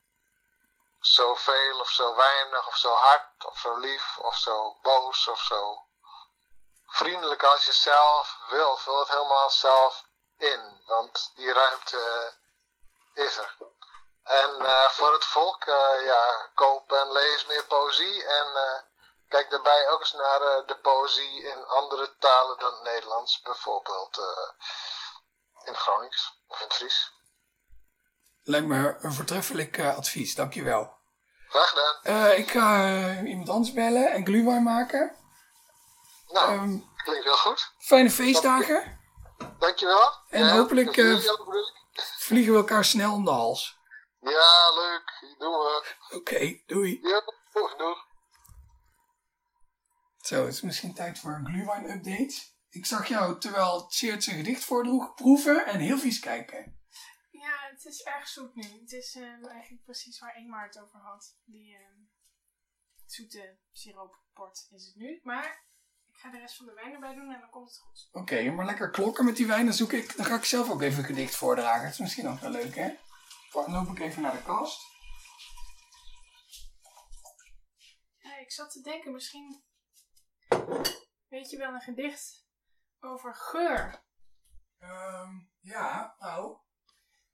S5: zoveel of zo weinig of zo hard of zo lief of zo boos of zo vriendelijk als je zelf wil. Vul het helemaal zelf in. Want die ruimte is er. En uh, voor het volk, uh, ja, koop en lees meer poëzie en uh, Kijk daarbij ook eens naar eh, de poëzie in andere talen dan het Nederlands. Bijvoorbeeld eh, in Gronings of in Fries.
S1: Lijkt me een voortreffelijk eh, advies, dankjewel.
S5: Graag gedaan.
S1: Eh, ik ga eh, iemand anders bellen en glühwein maken.
S5: Nou,
S1: Ehm,
S5: klinkt heel goed.
S1: fijne feestdagen.
S5: Dankjewel.
S1: En
S5: Ja,
S1: hopelijk. Vliegen we elkaar snel om de hals.
S5: Ja, leuk. Doen we.
S1: Oké, doei.
S5: Ja, doeg, doeg.
S1: Zo, het is misschien tijd voor een glühwein update. Ik zag jou terwijl Tjeerd zijn gedicht voordroeg proeven en heel vies kijken.
S2: Ja, het is erg zoet nu. Het is ehm, eigenlijk precies waar Ingmar het over had. Die ehm, zoete siroopport is het nu. Maar ik ga de rest van de wijn erbij doen en dan komt het goed.
S1: Oké, maar lekker klokken met die wijn, dan, zoek ik, dan ga ik zelf ook even een gedicht voordragen. Dat is misschien ook wel leuk, hè? Dan loop ik even naar de kast.
S2: Ja, ik zat te denken, misschien weet je wel een gedicht over geur.
S1: Ehm, ja, nou.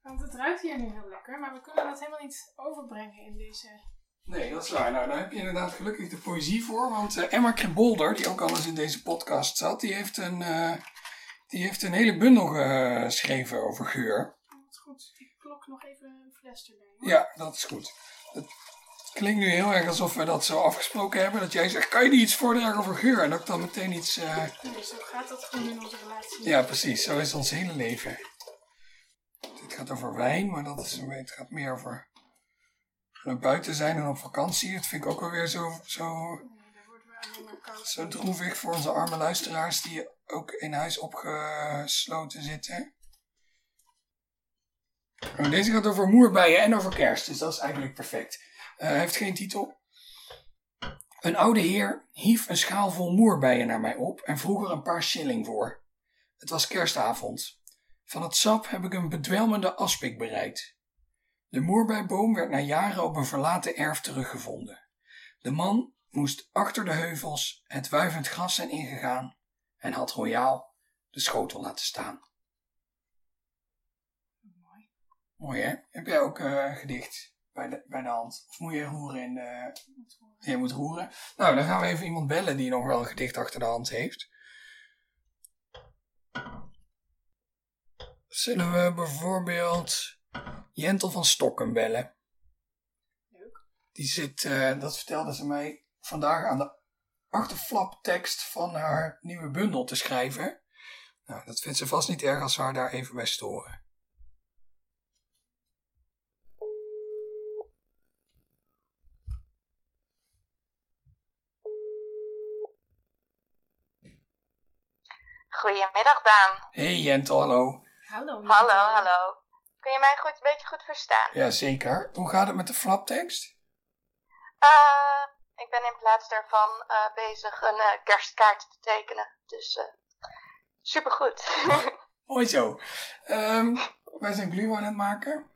S2: Want het ruikt hier nu heel lekker, maar we kunnen dat helemaal niet overbrengen in deze...
S1: Nee, dat is waar. Nou, daar heb je inderdaad gelukkig de poëzie voor. Want eh, Emma Kribolder, die ook al eens in deze podcast zat, die heeft een, eh, die heeft een hele bundel geschreven over geur.
S2: Oh, wat goed. Ik klok nog even een fles erbij. hoor.
S1: Ja, dat is goed. Het klinkt nu heel erg alsof we dat zo afgesproken hebben. Dat jij zegt, kan je niet iets voordragen over geur? En dat ik dan meteen iets... eh,
S2: Nee, zo gaat dat gewoon in onze relatie.
S1: Ja, precies. Zo is ons hele leven. Dit gaat over wijn, maar dat is, het gaat meer over naar buiten zijn en op vakantie. Dat vind ik ook alweer zo, zo, zo droevig voor onze arme luisteraars die ook in huis opgesloten zitten. Deze gaat over moerbijen en over kerst, dus dat is eigenlijk perfect. Hij heeft geen titel. Een oude heer hief een schaal vol moerbijen naar mij op en vroeg er een paar shilling voor. Het was kerstavond. Van het sap heb ik een bedwelmende aspik bereid. De moerbijboom werd na jaren op een verlaten erf teruggevonden. De man moest achter de heuvels het wuivend gras zijn ingegaan en had royaal de schotel laten staan.
S2: Mooi.
S1: Mooi hè? Heb jij ook eh, een gedicht bij de, bij de hand? Of moet je roeren in de...
S2: Horen.
S1: Je moet roeren. Nou, dan gaan we even iemand bellen die nog wel een gedicht achter de hand heeft. Zullen we bijvoorbeeld Jentel van Stokken bellen?
S2: Leuk.
S1: Die zit, eh, dat vertelde ze mij, vandaag aan de achterflaptekst van haar nieuwe bundel te schrijven. Nou, dat vindt ze vast niet erg als we haar daar even bij storen.
S6: Goedemiddag, Daan.
S1: Hey Jentel, hallo.
S2: Hallo.
S6: Hallo, hallo. Kun je mij goed, een beetje goed verstaan?
S1: Ja, zeker. Hoe gaat het met de flaptekst?
S6: Eh, ik ben in plaats daarvan eh, bezig een eh, kerstkaart te tekenen. Dus eh supergoed.
S1: Mooi zo. Ehm, wij zijn glühwein aan het maken.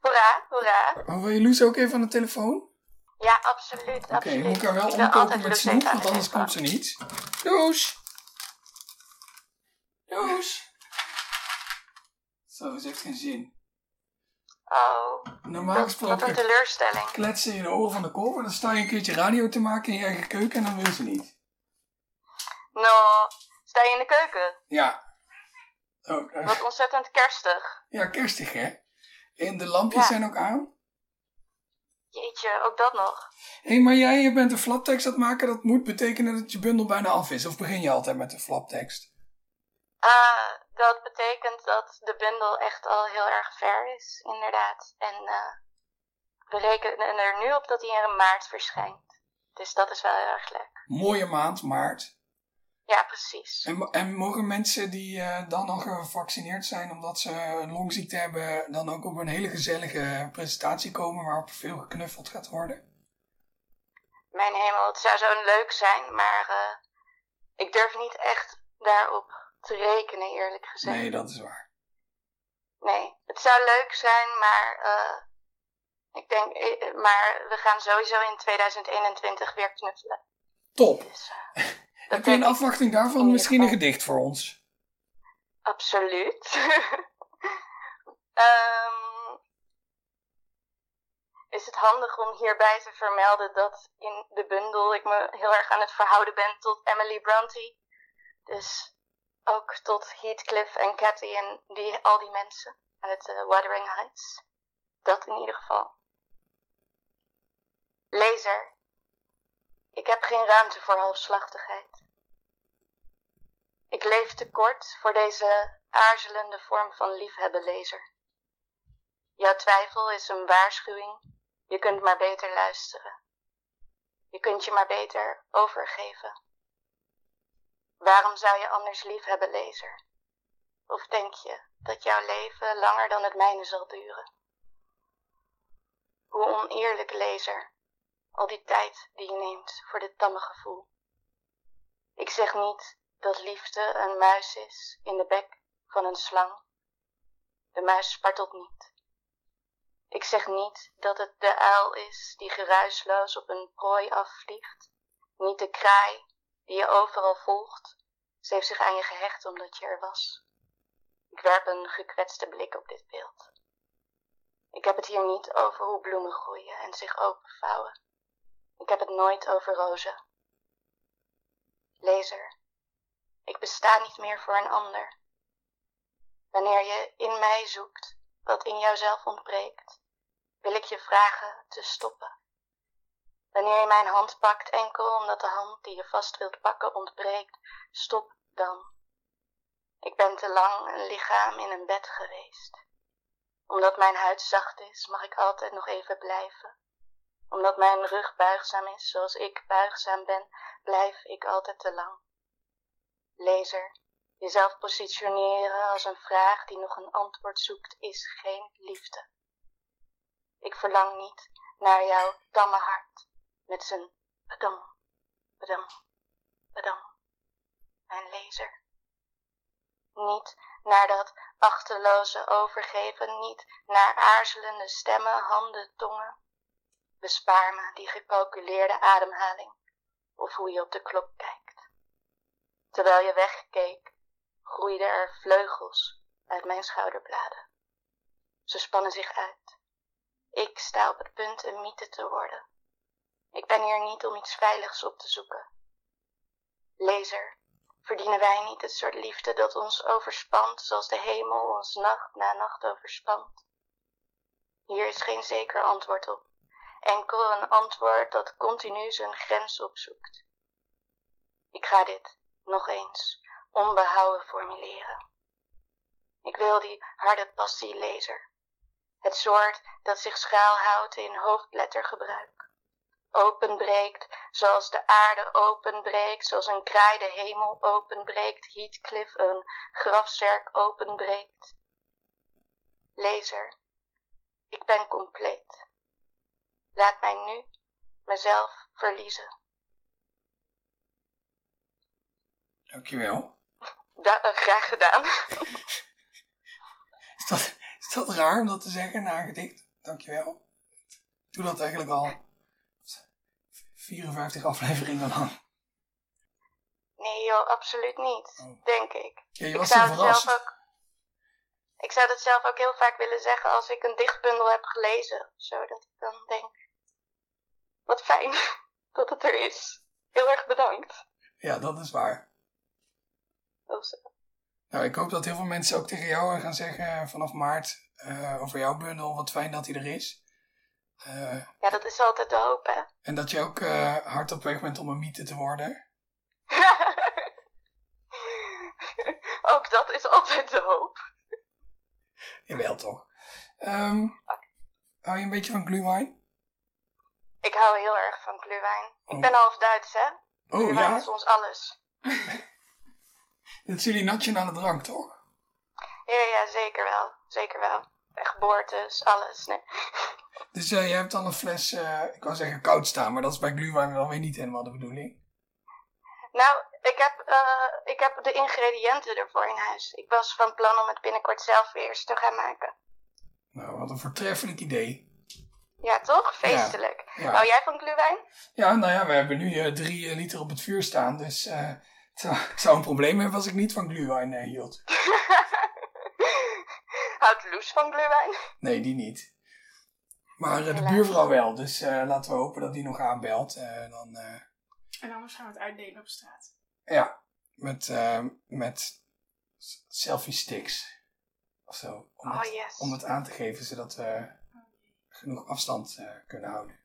S6: hoera, hoera.
S1: Wil je Loes ook even aan de telefoon?
S6: Ja, absoluut.
S1: Oké,
S6: absoluut.
S1: je moet haar wel
S6: Ik
S1: omkopen met snoep, want anders komt ze niet. Loes! Loes! Zo, ze heeft geen zin.
S6: Oh,
S1: Normaal
S6: wat, wat
S1: gesproken
S6: een teleurstelling.
S1: kletsen je in de oren van de kop en dan sta je een keertje radio te maken in je eigen keuken en dan wil ze niet.
S6: No, sta je in de keuken?
S1: Ja. Oh, eh,
S6: Wat ontzettend kerstig.
S1: ja, kerstig hè? En de lampjes
S6: Ja.
S1: zijn ook aan.
S6: Jeetje, ook dat nog.
S1: Hé, maar jij je bent een flaptekst aan het maken, dat moet betekenen dat je bundel bijna af is. Of begin je altijd met een flaptekst?
S6: Ah, dat betekent dat de bundel echt al heel erg ver is, inderdaad. En eh, we rekenen er nu op dat hij in maart verschijnt. Dus dat is wel heel erg leuk.
S1: Mooie maand, maart.
S6: Ja, precies.
S1: En, en mogen mensen die eh, dan al gevaccineerd zijn omdat ze een longziekte hebben, dan ook op een hele gezellige presentatie komen waarop veel geknuffeld gaat worden?
S6: Mijn hemel, het zou zo leuk zijn, maar eh, ik durf niet echt daarop te rekenen, eerlijk gezegd.
S1: Nee, dat is waar.
S6: Nee, het zou leuk zijn, maar eh, ik denk, eh, maar we gaan sowieso in 2021 weer knuffelen.
S1: Top.
S6: Dus, dat
S1: Heb je in afwachting daarvan misschien een gedicht voor ons?
S6: Absoluut. Ehm, is het handig om hierbij te vermelden dat in de bundel ik me heel erg aan het verhouden ben tot Emily Bronte. Dus ook tot Heathcliff en Cathy en die, al die mensen uit uh, Wuthering Heights. Dat in ieder geval. Lezer, ik heb geen ruimte voor halfslachtigheid. Ik leef te kort voor deze aarzelende vorm van liefhebben, lezer. Jouw twijfel is een waarschuwing. Je kunt maar beter luisteren. Je kunt je maar beter overgeven. Waarom zou je anders liefhebben, lezer? Of denk je dat jouw leven langer dan het mijne zal duren? Hoe oneerlijk, lezer, al die tijd die je neemt voor dit tamme gevoel. Ik zeg niet dat liefde een muis is in de bek van een slang. De muis spartelt niet. Ik zeg niet dat het de uil is die geruisloos op een prooi afvliegt, niet de kraai die je overal volgt. Ze heeft zich aan je gehecht omdat je er was. Ik werp een gekwetste blik op dit beeld. Ik heb het hier niet over hoe bloemen groeien en zich openvouwen. Ik heb het nooit over rozen. Lezer, ik besta niet meer voor een ander. Wanneer je in mij zoekt wat in jouzelf ontbreekt, wil ik je vragen te stoppen. Wanneer je mijn hand pakt enkel omdat de hand die je vast wilt pakken ontbreekt, stop dan. Ik ben te lang een lichaam in een bed geweest. Omdat mijn huid zacht is, mag ik altijd nog even blijven. Omdat mijn rug buigzaam is, zoals ik buigzaam ben, blijf ik altijd te lang. Lezer, jezelf positioneren als een vraag die nog een antwoord zoekt, is geen liefde. Ik verlang niet naar jouw tamme hart met zijn bedam, bedam, bedam, mijn lezer. Niet naar dat achteloze overgeven, niet naar aarzelende stemmen, handen, tongen. Bespaar me die gecalculeerde ademhaling of hoe je op de klok kijkt. Terwijl je wegkeek, groeiden er vleugels uit mijn schouderbladen. Ze spannen zich uit. Ik sta op het punt een mythe te worden. Ik ben hier niet om iets veiligs op te zoeken. Lezer, verdienen wij niet het soort liefde dat ons overspant, zoals de hemel ons nacht na nacht overspant? Hier is geen zeker antwoord op, enkel een antwoord dat continu zijn grens opzoekt. Ik ga dit nog eens onbehouden formuleren. Ik wil die harde passie lezer, het soort dat zich schuilhoudt in hoofdlettergebruik openbreekt, zoals de aarde openbreekt, zoals een kraai de hemel openbreekt, Heathcliff een grafzerk openbreekt. Lezer, ik ben compleet. Laat mij nu mezelf verliezen.
S1: Dankjewel.
S6: Da uh, graag gedaan.
S1: is, dat, is dat raar om dat te zeggen na een gedicht? Dankjewel. Ik doe dat eigenlijk al 54 afleveringen lang.
S6: Nee joh, absoluut niet.
S1: Oh.
S6: Denk ik.
S1: Ja, je
S6: ik
S1: was
S6: zou het zelf ook. Ik zou dat zelf ook heel vaak willen zeggen als ik een dichtbundel heb gelezen. Zo dat ik dan denk. Wat fijn dat het er is. Heel erg bedankt.
S1: Ja, dat is waar.
S6: Zo.
S1: Nou, ik hoop dat heel veel mensen ook tegen jou gaan zeggen vanaf maart eh, over jouw bundel. Wat fijn dat hij er is. Eh,
S6: Ja, dat is altijd de hoop, hè?
S1: en dat je ook eh, hard op weg bent om een mythe te worden.
S6: ook dat is altijd de hoop.
S1: Jawel toch. Ehm hou je een beetje van glühwein?
S6: Ik hou heel erg van glühwein.
S1: Oh.
S6: Ik ben half Duits, hè?
S1: Oh
S6: glühwein
S1: ja,
S6: is ons alles.
S1: dat is jullie nationale drank toch?
S6: Ja, ja, zeker wel. Zeker wel. En geboortes, alles. Nee.
S1: Dus eh, je hebt dan een fles, eh, ik wou zeggen koud staan, maar dat is bij glühwein dan weer niet helemaal de bedoeling.
S6: Nou, ik heb, eh, ik heb de ingrediënten ervoor in huis. Ik was van plan om het binnenkort zelf weer eens te gaan maken.
S1: Nou, wat een voortreffelijk idee.
S6: Ja, toch? Feestelijk.
S1: Ja.
S6: Hou jij van glühwein?
S1: Ja, nou ja, we hebben nu drie liter op het vuur staan, dus het zou, ik zou een probleem hebben als ik niet van glühwein hield.
S6: Houdt Loes van glühwein?
S1: Nee, die niet. Maar de buurvrouw wel, dus eh, laten we hopen dat die nog aanbelt. Eh, dan, eh,
S2: En anders gaan we het uitdelen op straat.
S1: ja, met, eh, met selfie sticks of zo. Om,
S6: Oh
S1: het,
S6: yes.
S1: om het aan te geven, zodat we genoeg afstand eh, kunnen houden.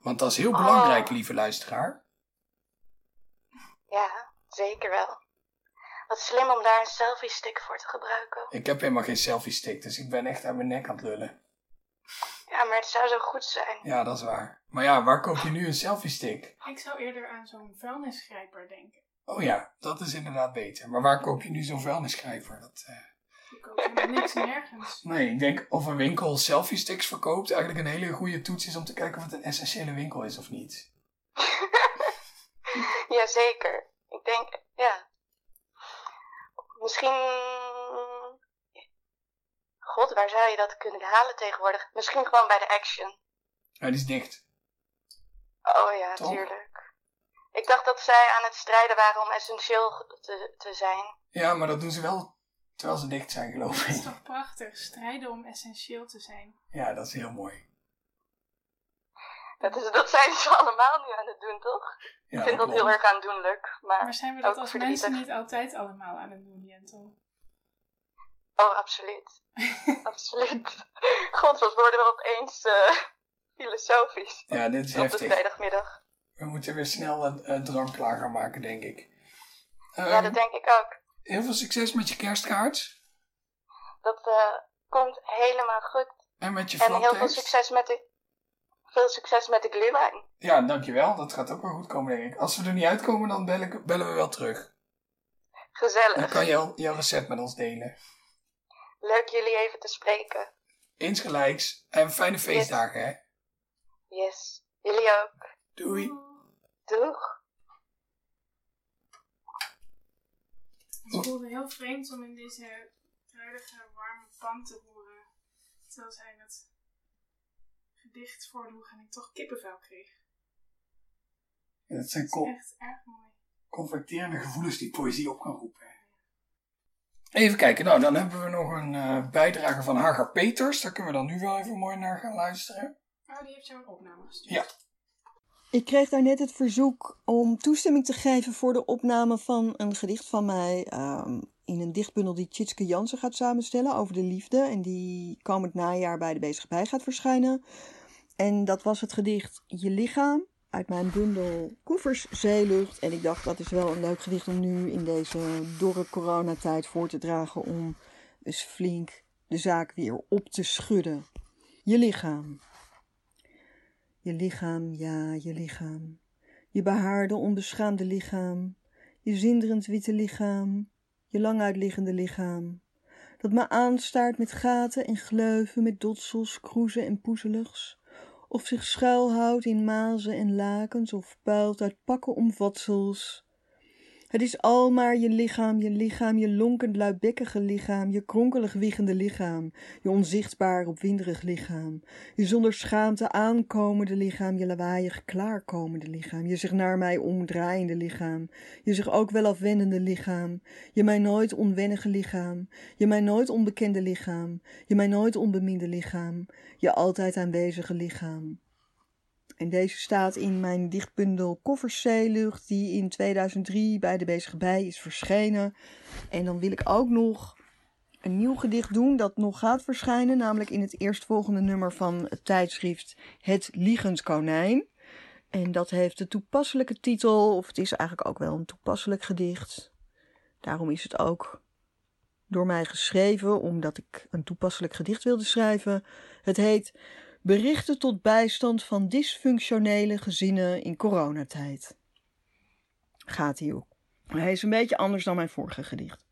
S1: Want dat is heel
S6: Oh.
S1: belangrijk, lieve luisteraar.
S6: Ja, zeker wel. Wat slim om daar een selfie stick voor te gebruiken.
S1: Ik heb helemaal geen selfie stick, dus ik ben echt aan mijn nek aan het lullen.
S6: Ja, maar het zou zo goed zijn.
S1: Ja, dat is waar. Maar ja, waar koop je nu een selfie stick?
S2: Ik zou eerder aan zo'n vuilnisgrijper denken.
S1: Oh ja, dat is inderdaad beter. Maar waar koop je nu zo'n vuilnisschrijver? Dat, eh,
S2: koopt helemaal niks nergens.
S1: Nee, ik denk of een winkel selfie sticks verkoopt eigenlijk een hele goede toets is om te kijken of het een essentiële winkel is of niet.
S6: Jazeker. Ik denk, ja. Misschien. God, waar zou je dat kunnen halen tegenwoordig? Misschien gewoon bij de Action.
S1: Ja, die is dicht.
S6: Oh ja, tuurlijk. Ik dacht dat zij aan het strijden waren om essentieel te, te zijn.
S1: Ja, maar dat doen ze wel terwijl ze dicht zijn, geloof
S2: Het is
S1: ik.
S2: toch prachtig, strijden om essentieel te zijn.
S1: Ja, dat is heel mooi.
S6: Dat, is, dat zijn ze allemaal nu aan het doen, toch?
S1: Ja,
S6: ik vind dat heel erg aandoenlijk. Maar,
S2: Maar zijn we dat als
S6: verdrietig.
S2: mensen niet altijd allemaal aan het doen, Jentel?
S6: Oh, absoluut. absoluut. God, wat worden we opeens eh, filosofisch
S1: Ja, dit is
S6: op de
S1: heftig.
S6: vrijdagmiddag.
S1: We moeten weer snel een drank klaar gaan maken, denk ik.
S6: ja,
S1: Ehm,
S6: dat denk ik ook.
S1: Heel veel succes met je kerstkaart.
S6: Dat eh, komt helemaal goed.
S1: En met je
S6: En heel veel succes met de, veel succes met de glühwein.
S1: Ja, dankjewel. Dat gaat ook wel goed komen, denk ik. Als we er niet uitkomen, dan bel ik- bellen we wel terug. Dan
S6: Gezellig.
S1: kan je al jouw recept met ons delen.
S6: Leuk jullie even te spreken.
S1: Insgelijks. En fijne feestdagen, hè.
S6: Yes. Jullie ook.
S1: Doei.
S6: Doeg.
S2: Het voelde heel vreemd om in deze kruidige, warme pan te roeren. Terwijl zij het gedicht voordroeg en ik toch kippenvel kreeg.
S1: Ja, Dat zijn
S2: Het is
S1: co-
S2: echt erg mooi.
S1: conflicterende gevoelens die poëzie op kan roepen. Even kijken. Nou, dan hebben we nog een eh, bijdrage van Hagar Peters. Daar kunnen we dan nu wel even mooi naar gaan luisteren.
S2: Oh, die heeft jou een opname gestuurd.
S1: Ja.
S7: Ik kreeg daarnet het verzoek om toestemming te geven voor de opname van een gedicht van mij ehm, in een dichtbundel die Tjitske Jansen gaat samenstellen over de liefde en die komend najaar bij de Bezig Bij gaat verschijnen. En dat was het gedicht Je lichaam uit mijn bundel Koevers Zeelucht. En ik dacht dat is wel een leuk gedicht om nu in deze dorre coronatijd voor te dragen om eens flink de zaak weer op te schudden. Je lichaam. Je lichaam, ja, je lichaam. Je behaarde, onbeschaamde lichaam. Je zinderend witte lichaam. Je lang uitliggende lichaam. Dat me aanstaart met gaten en gleuven, met dotsels, kroezen en poezeligs. Of zich schuilhoudt in mazen en lakens, of puilt uit pakken omvatsels. Het is al maar je lichaam, je lichaam, je lonkend luidbekkige lichaam, je kronkelig wiegende lichaam, je onzichtbaar opwinderig lichaam, je zonder schaamte aankomende lichaam, je lawaaiig klaarkomende lichaam, je zich naar mij omdraaiende lichaam, je zich ook wel afwendende lichaam, je mij nooit onwennige lichaam, je mij nooit onbekende lichaam, je mij nooit onbeminde lichaam, je altijd aanwezige lichaam. En deze staat in mijn dichtbundel Kofferzeelucht, die in 2003 bij de Bezige Bij is verschenen. En dan wil ik ook nog een nieuw gedicht doen dat nog gaat verschijnen, namelijk in het eerstvolgende nummer van het tijdschrift Het Liegend Konijn. En dat heeft de toepasselijke titel, of het is eigenlijk ook wel een toepasselijk gedicht. Daarom is het ook door mij geschreven, omdat ik een toepasselijk gedicht wilde schrijven. Het heet Berichten tot bijstand van dysfunctionele gezinnen in coronatijd. Gaat hij ook. Hij is een beetje anders dan mijn vorige gedicht.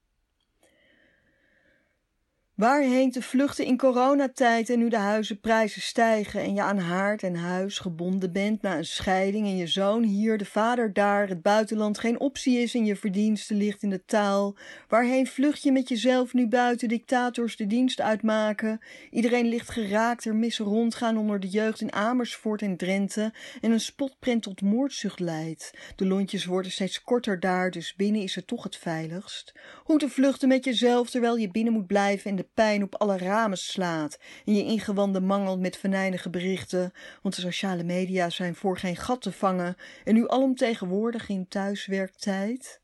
S7: Waarheen te vluchten in coronatijd en nu de huizenprijzen stijgen en je aan haard en huis gebonden bent na een scheiding en je zoon hier, de vader daar, het buitenland geen optie is en je verdienste ligt in de taal. Waarheen vlucht je met jezelf nu buiten dictators de dienst uitmaken? Iedereen ligt geraakt, er missen rondgaan onder de jeugd in Amersfoort en Drenthe en een spotprent tot moordzucht leidt. De lontjes worden steeds korter daar, dus binnen is het toch het veiligst. Hoe te vluchten met jezelf terwijl je binnen moet blijven en de pijn op alle ramen slaat en je ingewanden mangelt met venijnige berichten, want de sociale media zijn voor geen gat te vangen en nu alomtegenwoordig in thuiswerktijd?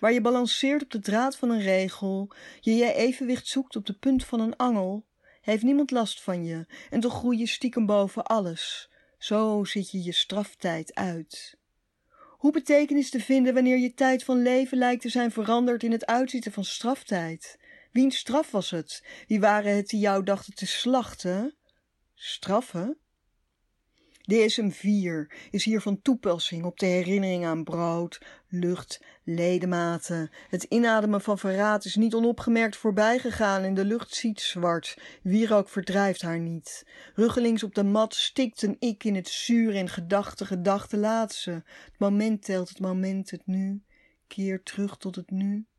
S7: Waar je balanceert op de draad van een regel, je je evenwicht zoekt op de punt van een angel, heeft niemand last van je en toch groei je stiekem boven alles. Zo zit je je straftijd uit. Hoe betekenis te vinden wanneer je tijd van leven lijkt te zijn veranderd in het uitzitten van straftijd? Wiens straf was het? Wie waren het die jou dachten te slachten? Straffen? DSM-4 is hier van toepassing op de herinnering aan brood, lucht, ledematen. Het inademen van verraad is niet onopgemerkt voorbijgegaan en de lucht ziet zwart. Wierook verdrijft haar niet. Ruggelings op de mat stikt een ik in het zuur en gedachte, gedachte laat ze. Het moment telt het moment, het nu. Keer terug tot het nu.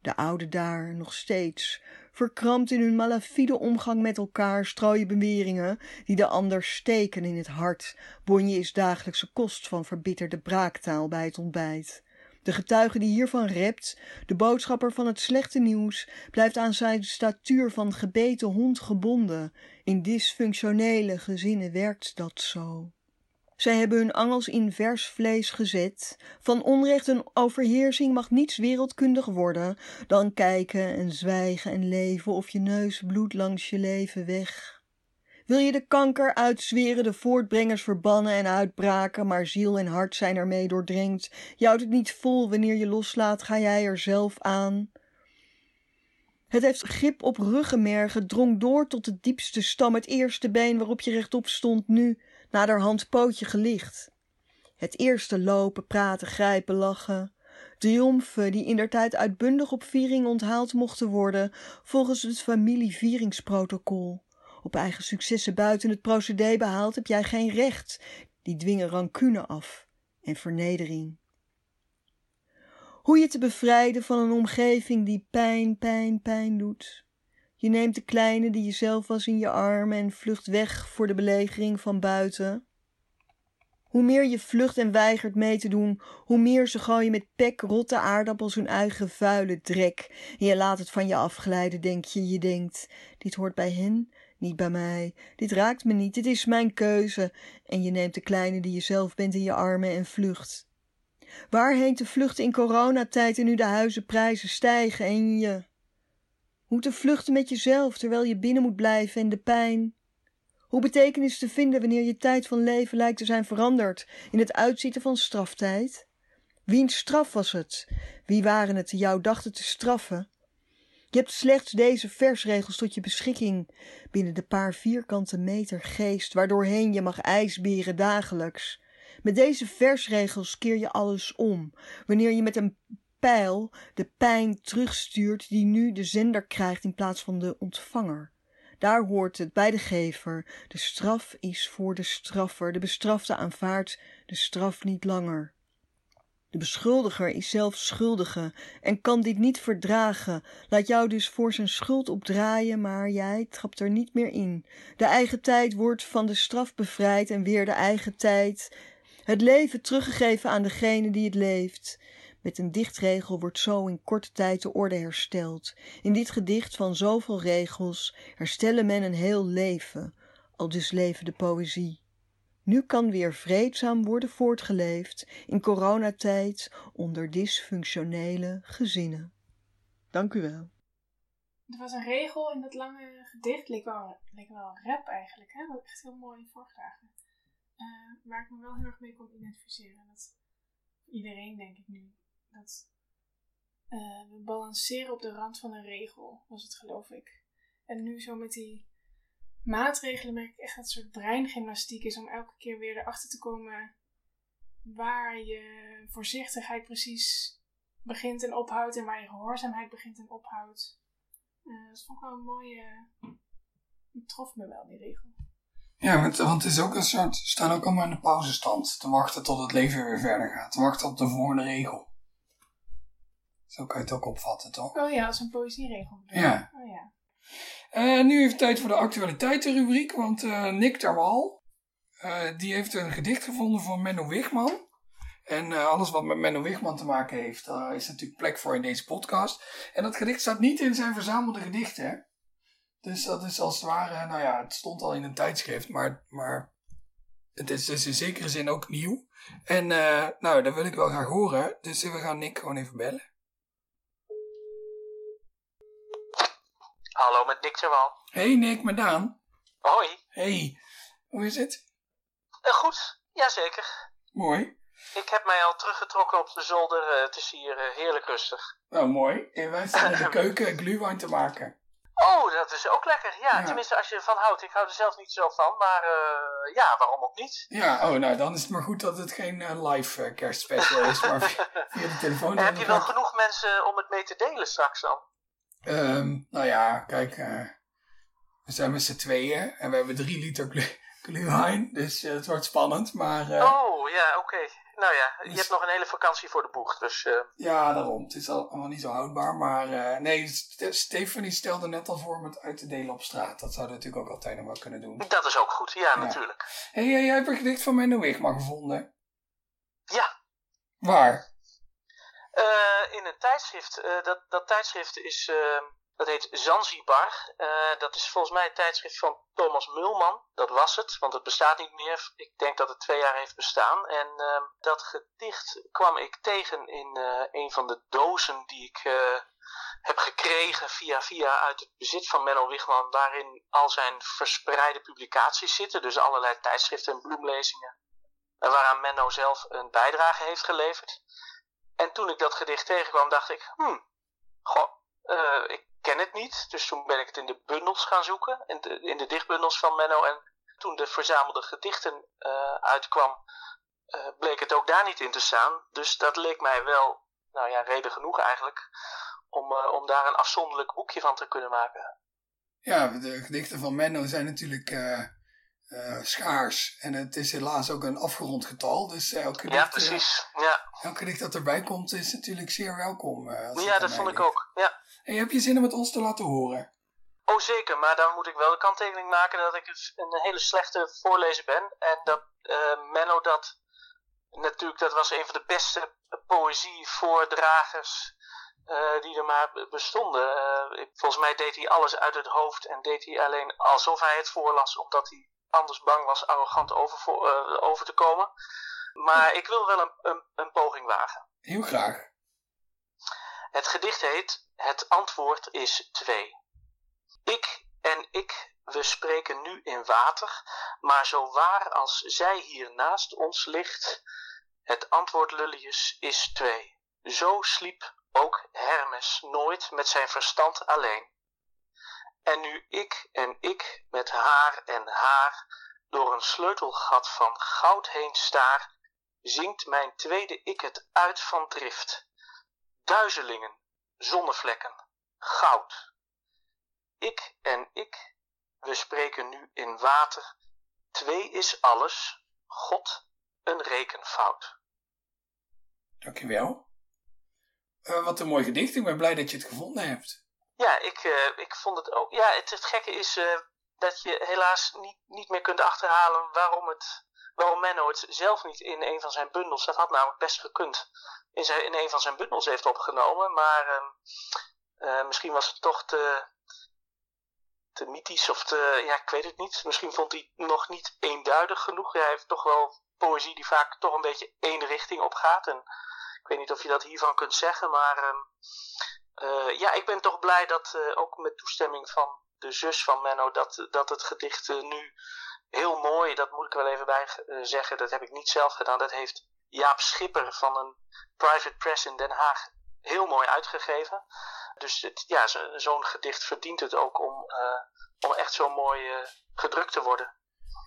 S7: De oude daar, nog steeds, verkrampt in hun malafide omgang met elkaar, strooien beweringen die de ander steken in het hart. Bonje is dagelijkse kost van verbitterde braaktaal bij het ontbijt. De getuige die hiervan rept, de boodschapper van het slechte nieuws, blijft aan zijn statuur van gebeten hond gebonden. In dysfunctionele gezinnen werkt dat zo. Zij hebben hun angels in vers vlees gezet. Van onrecht en overheersing mag niets wereldkundig worden dan kijken en zwijgen en leven of je neus bloedt langs je leven weg. Wil je de kanker uitzweren, de voortbrengers verbannen en uitbraken, maar ziel en hart zijn ermee doordrenkt. Je houdt het niet vol, wanneer je loslaat, ga jij er zelf aan. Het heeft grip op ruggenmergen, drong door tot de diepste stam, het eerste been waarop je rechtop stond, nu naderhand pootje gelicht. Het eerste lopen, praten, grijpen, lachen. Triomfen die indertijd uitbundig op viering onthaald mochten worden volgens het familievieringsprotocol. Op eigen successen buiten het procedé behaald heb jij geen recht. Die dwingen rancune af en vernedering. Hoe je te bevrijden van een omgeving die pijn, pijn, pijn doet. Je neemt de kleine die je zelf was in je armen en vlucht weg voor de belegering van buiten. Hoe meer je vlucht en weigert mee te doen, hoe meer ze gooien met pek, rotte aardappels hun eigen vuile drek. En je laat het van je afglijden, denk je. Je denkt, dit hoort bij hen, niet bij mij. Dit raakt me niet, dit is mijn keuze. En je neemt de kleine die je zelf bent in je armen en vlucht. Waarheen te vluchten in coronatijd en nu de huizenprijzen stijgen en je... Hoe te vluchten met jezelf terwijl je binnen moet blijven en de pijn. Hoe betekenis te vinden wanneer je tijd van leven lijkt te zijn veranderd in het uitzitten van straftijd? Wiens straf was het? Wie waren het die jou dachten te straffen? Je hebt slechts deze versregels tot je beschikking binnen de paar vierkante meter geest waardoorheen je mag ijsberen dagelijks. Met deze versregels keer je alles om. Wanneer je met een pijl de pijn terugstuurt die nu de zender krijgt in plaats van de ontvanger. Daar hoort het bij de gever. De straf is voor de straffer. De bestrafte aanvaardt de straf niet langer. De beschuldiger is zelf schuldige en kan dit niet verdragen. Laat jou dus voor zijn schuld opdraaien, maar jij trapt er niet meer in. De eigen tijd wordt van de straf bevrijd en weer de eigen tijd. Het leven teruggegeven aan degene die het leeft. Met een dichtregel wordt zo in korte tijd de orde hersteld. In dit gedicht van zoveel regels herstellen men een heel leven, al dus leven de poëzie. Nu kan weer vreedzaam worden voortgeleefd in coronatijd onder dysfunctionele gezinnen. Dank u wel.
S2: Er was een regel in dat lange gedicht, leek wel, leek wel rap eigenlijk, hè? Wat echt heel mooi voorgedragen. Uh, waar ik me wel heel erg mee kon identificeren. Dat iedereen, denk ik nu, dat uh, we balanceren op de rand van een regel, was het geloof ik. En nu zo met die maatregelen merk ik echt dat het soort breingymnastiek is om elke keer weer erachter te komen waar je voorzichtigheid precies begint en ophoudt en waar je gehoorzaamheid begint en ophoudt. Uh, dat vond ik wel een mooie. Die trof me wel, die regel.
S1: Ja, want, het is ook een soort. Staan ook allemaal in de pauzestand. Te wachten tot het leven weer verder gaat. Te wachten op de volgende regel. Zo kan je het ook opvatten, toch?
S2: Oh ja, als een poëzieregel.
S1: Ja.
S2: Oh ja.
S1: Uh, nu even tijd voor de actualiteitenrubriek, want uh, Nick Terwal, uh, die heeft een gedicht gevonden van Menno Wigman. En alles wat met Menno Wigman te maken heeft, daar is natuurlijk plek voor in deze podcast. En dat gedicht staat niet in zijn verzamelde gedichten. Dus dat is als het ware, nou ja, het stond al in een tijdschrift, maar, maar het is dus in zekere zin ook nieuw. En eh, nou, dat wil ik wel graag horen, dus we gaan Nick gewoon even bellen.
S8: Hallo, met Nick Terwal.
S1: Hey Nick, met Daan.
S8: Hoi.
S1: Hey, hoe is het?
S8: Uh, goed, jazeker.
S1: Mooi.
S8: Ik heb mij al teruggetrokken op de zolder. Uh, het is hier uh, heerlijk rustig.
S1: Nou, mooi. En wij staan in de keuken glühwein te maken.
S8: Oh, dat is ook lekker. Ja, ja, tenminste als je ervan houdt. Ik hou er zelf niet zo van, maar ja, waarom ook niet?
S1: Ja, oh, nou, dan is het maar goed dat het geen live kerstspecial is, maar via, via de telefoon.
S8: heb je wel genoeg mensen om het mee te delen straks dan?
S1: Um, nou ja, kijk, we zijn met z'n tweeën en we hebben drie liter glühwein, dus het wordt spannend, maar...
S8: oh, ja, oké. Okay. Nou ja, je hebt nog een hele vakantie voor de boeg, dus...
S1: Ja, daarom. Het is allemaal niet zo houdbaar, maar... Nee, Stephanie stelde net al voor om het uit te delen op straat. Dat zouden we natuurlijk ook altijd nog wel kunnen doen.
S8: Dat is ook goed, ja, ja. natuurlijk.
S1: Hé, hey, jij hebt een gedicht van Menno Wigman gevonden.
S8: Ja.
S1: Waar?
S8: Uh, in een tijdschrift. dat, dat tijdschrift is... Dat heet Zanzibar. Uh, dat is volgens mij het tijdschrift van Thomas Mulman. Dat was het, want het bestaat niet meer. Ik denk dat het twee jaar heeft bestaan. En uh, dat gedicht kwam ik tegen in een van de dozen die ik heb gekregen via via uit het bezit van Menno Wigman. Waarin al zijn verspreide publicaties zitten. Dus allerlei tijdschriften en bloemlezingen. En waaraan Menno zelf een bijdrage heeft geleverd. En toen ik dat gedicht tegenkwam, dacht ik, hmm, goh, ik ken het niet. Dus toen ben ik het in de bundels gaan zoeken. In de, in de dichtbundels van Menno. En toen de verzamelde gedichten uh, uitkwam, uh, bleek het ook daar niet in te staan. Dus dat leek mij wel, nou ja, reden genoeg eigenlijk. Om, om daar een afzonderlijk boekje van te kunnen maken.
S1: Ja, de gedichten van Menno zijn natuurlijk schaars. En het is helaas ook een afgerond getal. Dus elke gedicht,
S8: ja, precies. ja.
S1: elke gedicht dat erbij komt is natuurlijk zeer welkom.
S8: ja, dat vond ik ook. Ja.
S1: En heb je zin om het ons te laten horen?
S8: Oh zeker, maar dan moet ik wel de kanttekening maken dat ik een hele slechte voorlezer ben. En dat uh, Menno dat natuurlijk, dat was een van de beste poëzievoordragers uh, die er maar bestonden. Uh, volgens mij deed hij alles uit het hoofd en deed hij alleen alsof hij het voorlas, omdat hij anders bang was arrogant over, uh, over te komen. Maar ik wil wel een, een, een poging wagen.
S1: Heel graag.
S8: Het gedicht heet Het antwoord is twee. Ik en ik, we spreken nu in water, maar zo waar als zij hier naast ons ligt, het antwoord Lullius is twee. Zo sliep ook Hermes nooit met zijn verstand alleen. En nu ik en ik met haar en haar door een sleutelgat van goud heen staar, zingt mijn tweede ik het uit van drift duizelingen, zonnevlekken, goud. Ik en ik, we spreken nu in water, twee is alles, God een rekenfout.
S1: Dankjewel. Uh, wat een mooi gedicht, ik ben blij dat je het gevonden hebt.
S8: Ja, ik, uh, ik vond het ook. Ja, het, het gekke is uh, dat je helaas niet, niet meer kunt achterhalen waarom, het, waarom Menno het zelf niet in een van zijn bundels, dat had namelijk best gekund, in, zijn, in een van zijn bundels heeft opgenomen. Maar uh, misschien was het toch te, te mythisch of te, ja, ik weet het niet. Misschien vond hij nog niet eenduidig genoeg. Hij heeft toch wel poëzie die vaak toch een beetje één richting op gaat. En ik weet niet of je dat hiervan kunt zeggen, maar uh, ja, ik ben toch blij dat uh, ook met toestemming van de zus van Menno, dat, dat het gedicht nu heel mooi, dat moet ik wel even bij zeggen, dat heb ik niet zelf gedaan. Dat heeft Jaap Schipper van een private press in Den Haag heel mooi uitgegeven. Dus het, ja, zo'n gedicht verdient het ook om, om echt zo mooi gedrukt te worden.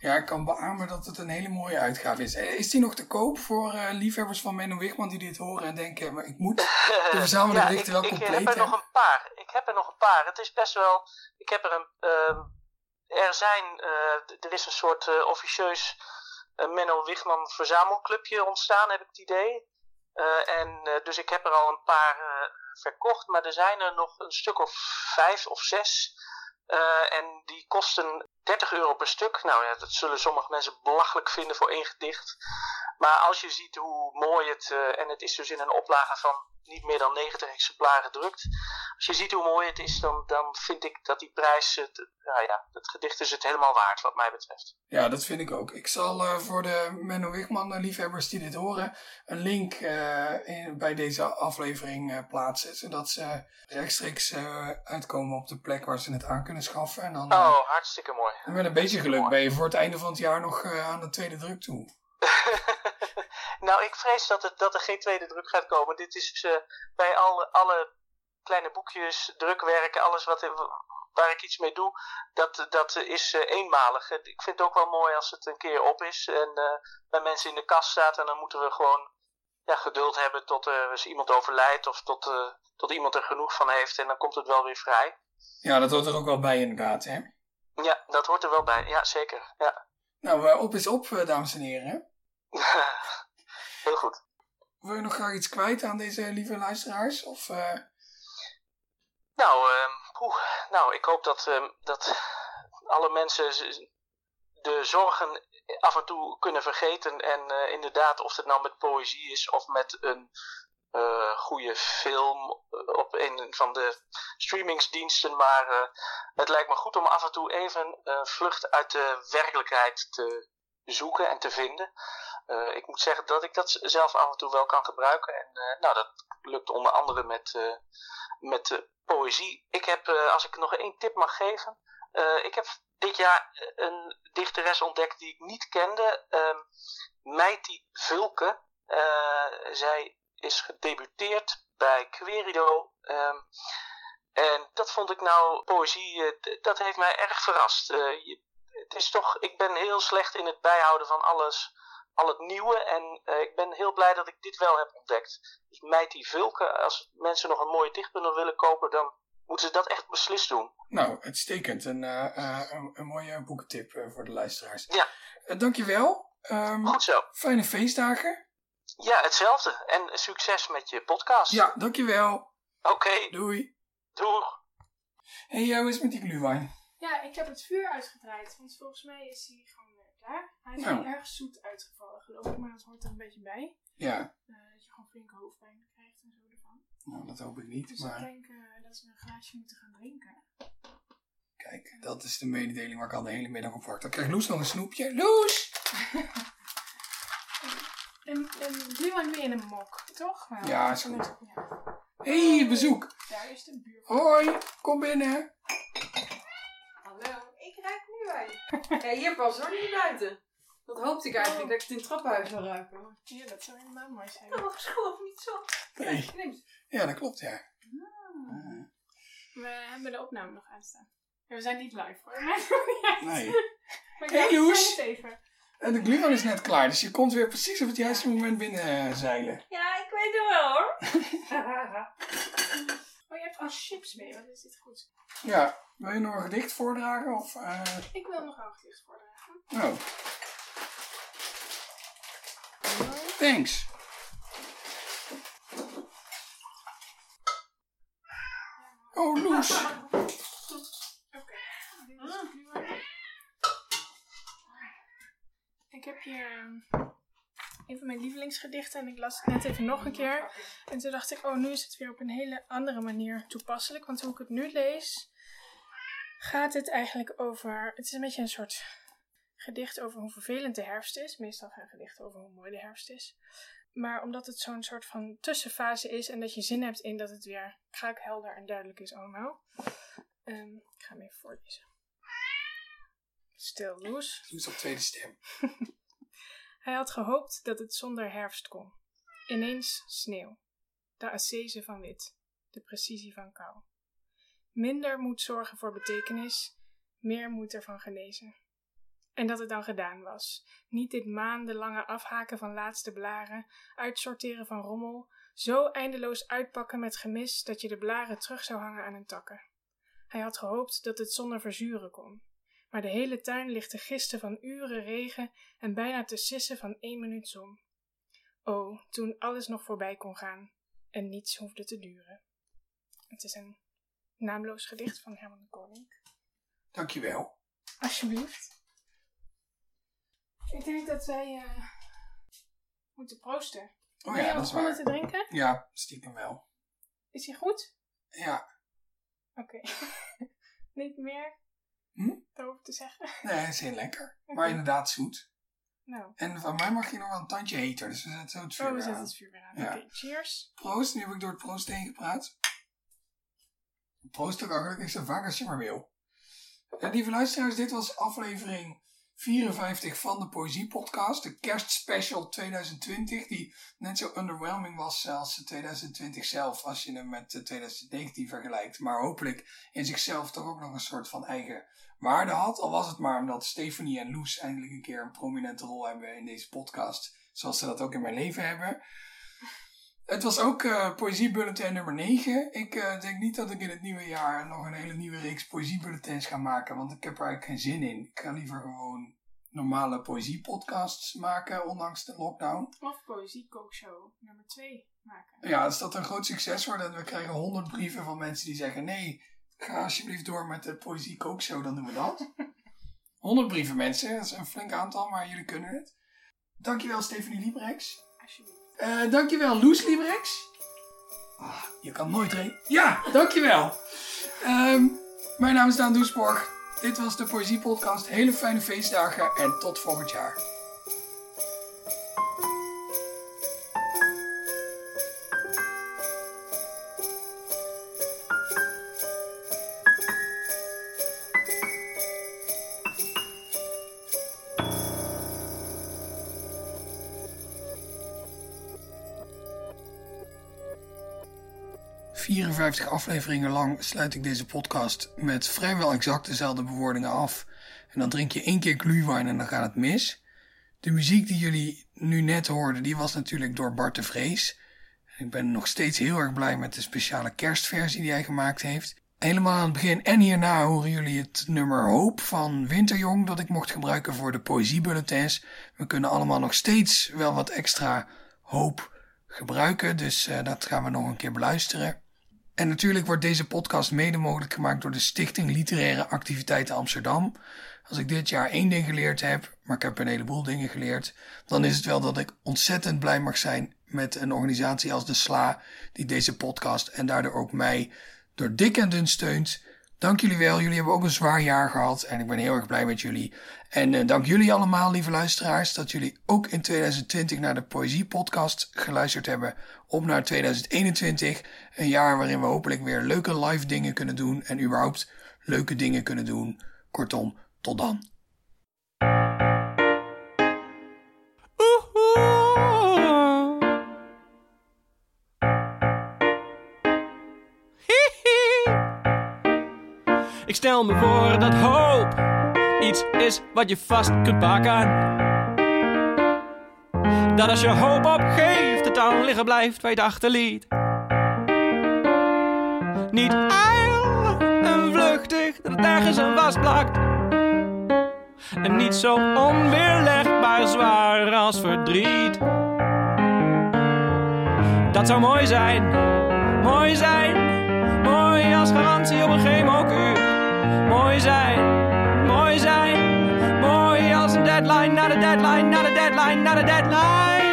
S1: Ja, ik kan beamen dat het een hele mooie uitgave is. Eh, is die nog te koop voor uh, liefhebbers van Menno Wigman die dit horen en denken, maar ik moet de verzamelde
S8: ja,
S1: gedichten wel
S8: ik,
S1: compleet
S8: Ik heb er nog een paar. Ik heb er nog een paar. Het is best wel, ik heb er een, uh, er zijn, uh, er is een soort officieus Menno Wigman verzamelclubje ontstaan, heb ik het idee. En dus ik heb er al een paar verkocht, maar er zijn er nog een stuk of vijf of zes Eh, en die kosten 30 euro per stuk. Nou ja, dat zullen sommige mensen belachelijk vinden voor één gedicht. Maar als je ziet hoe mooi het, eh, en het is dus in een oplage van niet meer dan 90 exemplaren gedrukt. Als je ziet hoe mooi het is, dan, dan vind ik dat die prijs, het, nou ja, het gedicht is het helemaal waard wat mij betreft.
S1: Ja, dat vind ik ook. Ik zal eh, voor de Menno Wigman liefhebbers die dit horen, een link in, bij deze aflevering plaatsen. Zodat ze rechtstreeks uitkomen op de plek waar ze het aan kunnen schaffen. En dan, eh,
S8: Oh, hartstikke mooi.
S1: en met een beetje geluk ben je voor het einde van het jaar nog eh, aan de tweede druk toe.
S8: nou, ik vrees dat, het, dat er geen tweede druk gaat komen. Dit is eh, bij alle, alle kleine boekjes, drukwerken, alles wat, waar ik iets mee doe, dat, dat is eh, eenmalig. Ik vind het ook wel mooi als het een keer op is en eh, bij mensen in de kast staat. En dan moeten we gewoon ja, geduld hebben tot er iemand overlijdt of tot, eh, tot iemand er genoeg van heeft. En dan komt het wel weer vrij.
S1: Ja, dat hoort er ook wel bij inderdaad, hè?
S8: Ja, dat hoort er wel bij. Ja, zeker. Ja.
S1: Nou, eh, op is op, eh, dames en heren.
S8: Heel goed.
S1: Wil je nog graag iets kwijt aan deze lieve luisteraars? Of, eh,
S8: Nou, ehm, nou, ik hoop dat, ehm, dat alle mensen de zorgen af en toe kunnen vergeten. En inderdaad, of het nou met poëzie is of met een eh, goede film eh, op een van de streamingsdiensten. Maar eh, het lijkt me goed om af en toe even een vlucht uit de werkelijkheid te zoeken en te vinden. Ik moet zeggen dat ik dat zelf af en toe wel kan gebruiken. En nou, dat lukt onder andere met, met poëzie. Ik heb, als ik nog één tip mag geven. ik heb dit jaar een dichteres ontdekt die ik niet kende. ehm Meiti Vulke. Zij is gedebuteerd bij Querido. ehm, en dat vond ik nou, poëzie, eh, dat heeft mij erg verrast. Eh, je- het is toch, ik ben heel slecht in het bijhouden van alles, al het nieuwe. En eh, ik ben heel blij dat ik dit wel heb ontdekt. Dus Meiti Vulke, als mensen nog een mooie dichtbundel willen kopen, dan moeten ze dat echt beslist doen.
S1: nou, uitstekend. Een, eh, een, een mooie boekentip voor de luisteraars.
S8: Ja.
S1: Eh, dankjewel. Ehm,
S8: Goed zo.
S1: fijne feestdagen.
S8: Ja, hetzelfde. En succes met je podcast.
S1: Ja, dankjewel.
S8: Oké,
S1: Doei.
S8: doeg.
S1: Hey, jou is met die glühwein?
S2: Ja, ik heb het vuur uitgedraaid, want volgens mij is hij gewoon weer klaar. Hij is
S1: Nou.
S2: wel erg zoet uitgevallen, geloof ik, maar dat hoort er een beetje bij.
S1: Ja,
S2: Eh, dat je gewoon flinke hoofdpijn krijgt en zo ervan.
S1: nou, dat hoop ik niet.
S2: Dus ik
S1: Maar
S2: denk eh, dat we een glaasje moeten gaan drinken.
S1: kijk, dat is de mededeling waar ik al de hele middag op wacht. Dan krijgt Loes nog een snoepje. Loes!
S2: En, en glühwein meer in een mok, toch? Wel,
S1: Ja, is goed.
S2: Ja.
S1: hey, bezoek.
S2: Daar is de buur.
S1: Hoi, kom binnen.
S9: Hallo, ik ruik nu wijn. Ja, hier pas hoor, niet buiten. Dat hoopte ik eigenlijk, dat ik het in het trappenhuis zou ruiken.
S2: Ja, dat zou helemaal mooi zijn.
S9: Oh, schoof niet zo.
S1: Nee. Ja, dat klopt, ja.
S2: We hebben de opname nog aanstaan. Ja, we zijn niet live hoor.
S1: Nee.
S2: Maar
S1: Hey,
S2: even.
S1: En de glühwein is net klaar, dus je komt weer precies op het juiste moment binnen zeilen.
S9: Ja, ik weet het wel hoor.
S2: Oh, je hebt al chips mee, wat is dit goed?
S1: Ja, wil je nog een gedicht voordragen? Of, eh,
S2: Ik wil nog een gedicht voordragen.
S1: Oh. Thanks. Oh, Loes.
S2: Oké, dit is glühwein. Ik heb hier ehm, een van mijn lievelingsgedichten en ik las het net even nog een keer. En toen dacht ik, oh, nu is het weer op een hele andere manier toepasselijk. Want hoe ik het nu lees, gaat het eigenlijk over. Het is een beetje een soort gedicht over hoe vervelend de herfst is. Meestal gaan gedichten over hoe mooi de herfst is. Maar omdat het zo'n soort van tussenfase is en dat je zin hebt in dat het weer kraakhelder en duidelijk is allemaal. Ehm, ik ga hem even voorlezen. Stil, Loes.
S1: Loes op tweede stem.
S2: Hij had gehoopt dat het zonder herfst kon. Ineens sneeuw. De assese van wit. De precisie van kou. Minder moet zorgen voor betekenis, meer moet ervan genezen. En dat het dan gedaan was. Niet dit maandenlange afhaken van laatste blaren, uitsorteren van rommel, zo eindeloos uitpakken met gemis dat je de blaren terug zou hangen aan hun takken. Hij had gehoopt dat het zonder verzuren kon. Maar de hele tuin ligt te gisten van uren regen en bijna te sissen van één minuut zon. O, toen alles nog voorbij kon gaan en niets hoefde te duren. Het is een naamloos gedicht van Herman de Koning.
S1: Dankjewel.
S2: Alsjeblieft. Ik denk dat wij eh, moeten proosten.
S1: Oh
S2: Ben
S1: ja, dat is waar.
S2: te drinken?
S1: Ja, stiekem wel.
S2: Is hij goed?
S1: Ja,
S2: Oké. Niet meer Erover te zeggen.
S1: nee, het is heel lekker. Maar inderdaad zoet.
S2: Nou,
S1: En van mij mag je nog wel een tandje heter, dus we zetten zo het vuur
S2: oh, we
S1: weer
S2: zetten
S1: aan.
S2: het vuur weer aan.
S1: Ja.
S2: Oké, cheers.
S1: Proost, nu heb ik door het proost heen gepraat. Proost ook eigenlijk zo vaak als je maar wil. En lieve luisteraars, dit was aflevering 54 van de Poëzie Podcast, de kerstspecial 2020, die net zo underwhelming was als 2020 zelf, als je hem met eh, 2019 vergelijkt. Maar hopelijk in zichzelf toch ook nog een soort van eigen waarde had. Al was het maar omdat Stephanie en Loes eindelijk een keer een prominente rol hebben in deze podcast, zoals ze dat ook in mijn leven hebben. Het was ook eh Poëziebulletin nummer 9. Ik eh, denk niet dat ik in het nieuwe jaar nog een hele nieuwe reeks Poëziebulletins ga maken, want ik heb er eigenlijk geen zin in. Ik ga liever gewoon normale poëziepodcasts maken, ondanks de lockdown.
S2: Of poëzie kookshow nummer 2 maken.
S1: Ja, als dat een groot succes wordt en we krijgen honderd brieven van mensen die zeggen: nee, ga alsjeblieft door met de Poëzie Kookshow, dan doen we dat. 100 brieven, mensen. Dat is een flink aantal, maar jullie kunnen het. Dankjewel, Stephanie Librex.
S2: Alsjeblieft.
S1: Eh, dankjewel, Loes Librex. Ah, je kan nooit reden. Ja, dankjewel. Ehm mijn naam is Daan Doesborg. Dit was de Poëzie Podcast. Hele fijne feestdagen en tot volgend jaar. ...54 afleveringen lang sluit ik deze podcast met vrijwel exact dezelfde bewoordingen af. En dan drink je één keer glühwein en dan gaat het mis. De muziek die jullie nu net hoorden, die was natuurlijk door Bart de Vrees. Ik ben nog steeds heel erg blij met de speciale kerstversie die hij gemaakt heeft. Helemaal aan het begin en hierna horen jullie het nummer Hoop van Winterjong dat ik mocht gebruiken voor de poëziebulletins. We kunnen allemaal nog steeds wel wat extra hoop gebruiken, dus eh, dat gaan we nog een keer beluisteren. En natuurlijk wordt deze podcast mede mogelijk gemaakt door de Stichting Literaire Activiteiten Amsterdam. Als ik dit jaar één ding geleerd heb, maar ik heb een heleboel dingen geleerd, dan is het wel dat ik ontzettend blij mag zijn met een organisatie als de SLA, die deze podcast en daardoor ook mij door dik en dun steunt. Dank jullie wel, jullie hebben ook een zwaar jaar gehad en ik ben heel erg blij met jullie. En eh, dank jullie allemaal, lieve luisteraars, dat jullie ook in 2020 naar de Poëzie Podcast geluisterd hebben. Op naar 2021, een jaar waarin we hopelijk weer leuke live dingen kunnen doen en überhaupt leuke dingen kunnen doen. Kortom, tot dan.
S10: Ik stel me voor dat hoop iets is wat je vast kunt pakken. Dat als je hoop opgeeft, het dan liggen blijft waar je het achterliet. Niet ijl en vluchtig, dat het nergens aan vastplakt. En niet zo onweerlegbaar zwaar als verdriet. Dat zou mooi zijn, mooi zijn, mooi als garantie op een chemokuur. Mooi zijn, mooi zijn, mooi als een deadline, naar de deadline, naar de deadline, naar de deadline.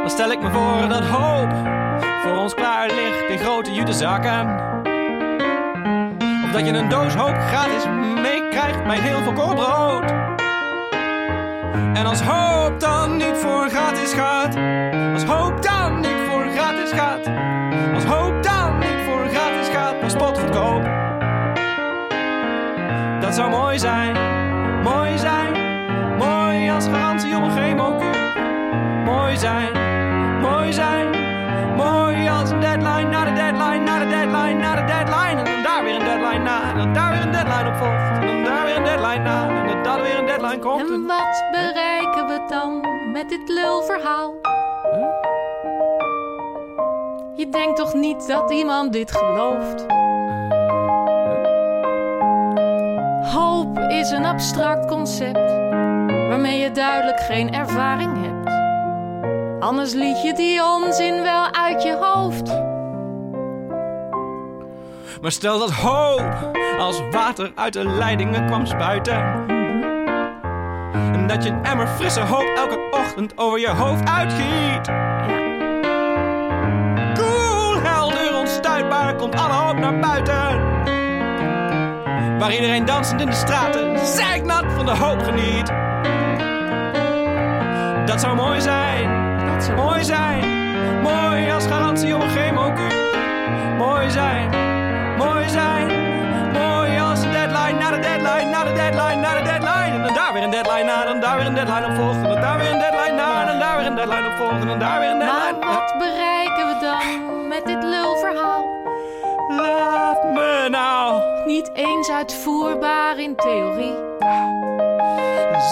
S10: Dan stel ik me voor dat hoop voor ons klaar ligt in grote jute zakken. Of dat je een doos hoop gratis meekrijgt met heel veel korrelbrood. En als hoop dan niet voor gratis gaat. Als hoop dan niet voor gratis gaat. Als hoop dan niet voor gratis gaat, maar spotgoedkoop. Dat zou mooi zijn, mooi zijn. Mooi als garantie op een chemokuur. Mooi zijn, mooi zijn. Mooi als een deadline, na de deadline, na de deadline, na de deadline. En dan daar weer een deadline na. En dan daar weer een deadline op volgt. En dan daar weer een deadline na. Deadline komt.
S11: En wat bereiken we dan met dit lulverhaal? Je denkt toch niet dat iemand dit gelooft? Hoop is een abstract concept waarmee je duidelijk geen ervaring hebt. Anders liet je die onzin wel uit je hoofd.
S10: Maar stel dat hoop als water uit de leidingen kwam spuiten. En dat je een emmer frisse hoop elke ochtend over je hoofd uitgiet. Cool, helder, onstuitbaar, komt alle hoop naar buiten. Waar iedereen dansend in de straten, zeiknat van de hoop geniet. Dat zou mooi zijn,
S11: Dat zou
S10: mooi zijn. Mooi als garantie op een chemokuur. Mooi zijn, mooi zijn. Mooi als een deadline, na de deadline, na de deadline, na de deadline. En dan daar weer een deadline na, deadline op volgen. En daar weer een deadline na, en daar weer een deadline op volgen. En daar weer een
S11: Maar
S10: deadline.
S11: wat bereiken we dan met dit lulverhaal?
S10: Laat me nou,
S11: Niet eens uitvoerbaar in theorie.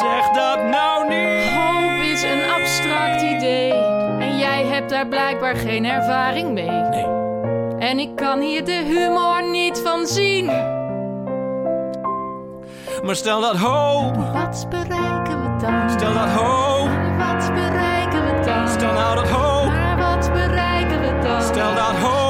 S10: zeg dat nou niet.
S11: Hoop is een abstract idee. En jij hebt daar blijkbaar geen ervaring mee.
S10: Nee.
S11: En ik kan hier de humor niet van zien.
S10: Maar stel dat hoop,
S11: Wat bereiken we dan?
S10: stel dat hoop,
S11: Wat bereiken we dan?
S10: stel nou dat hoop,
S11: Maar wat bereiken we dan?
S10: stel dat hoop.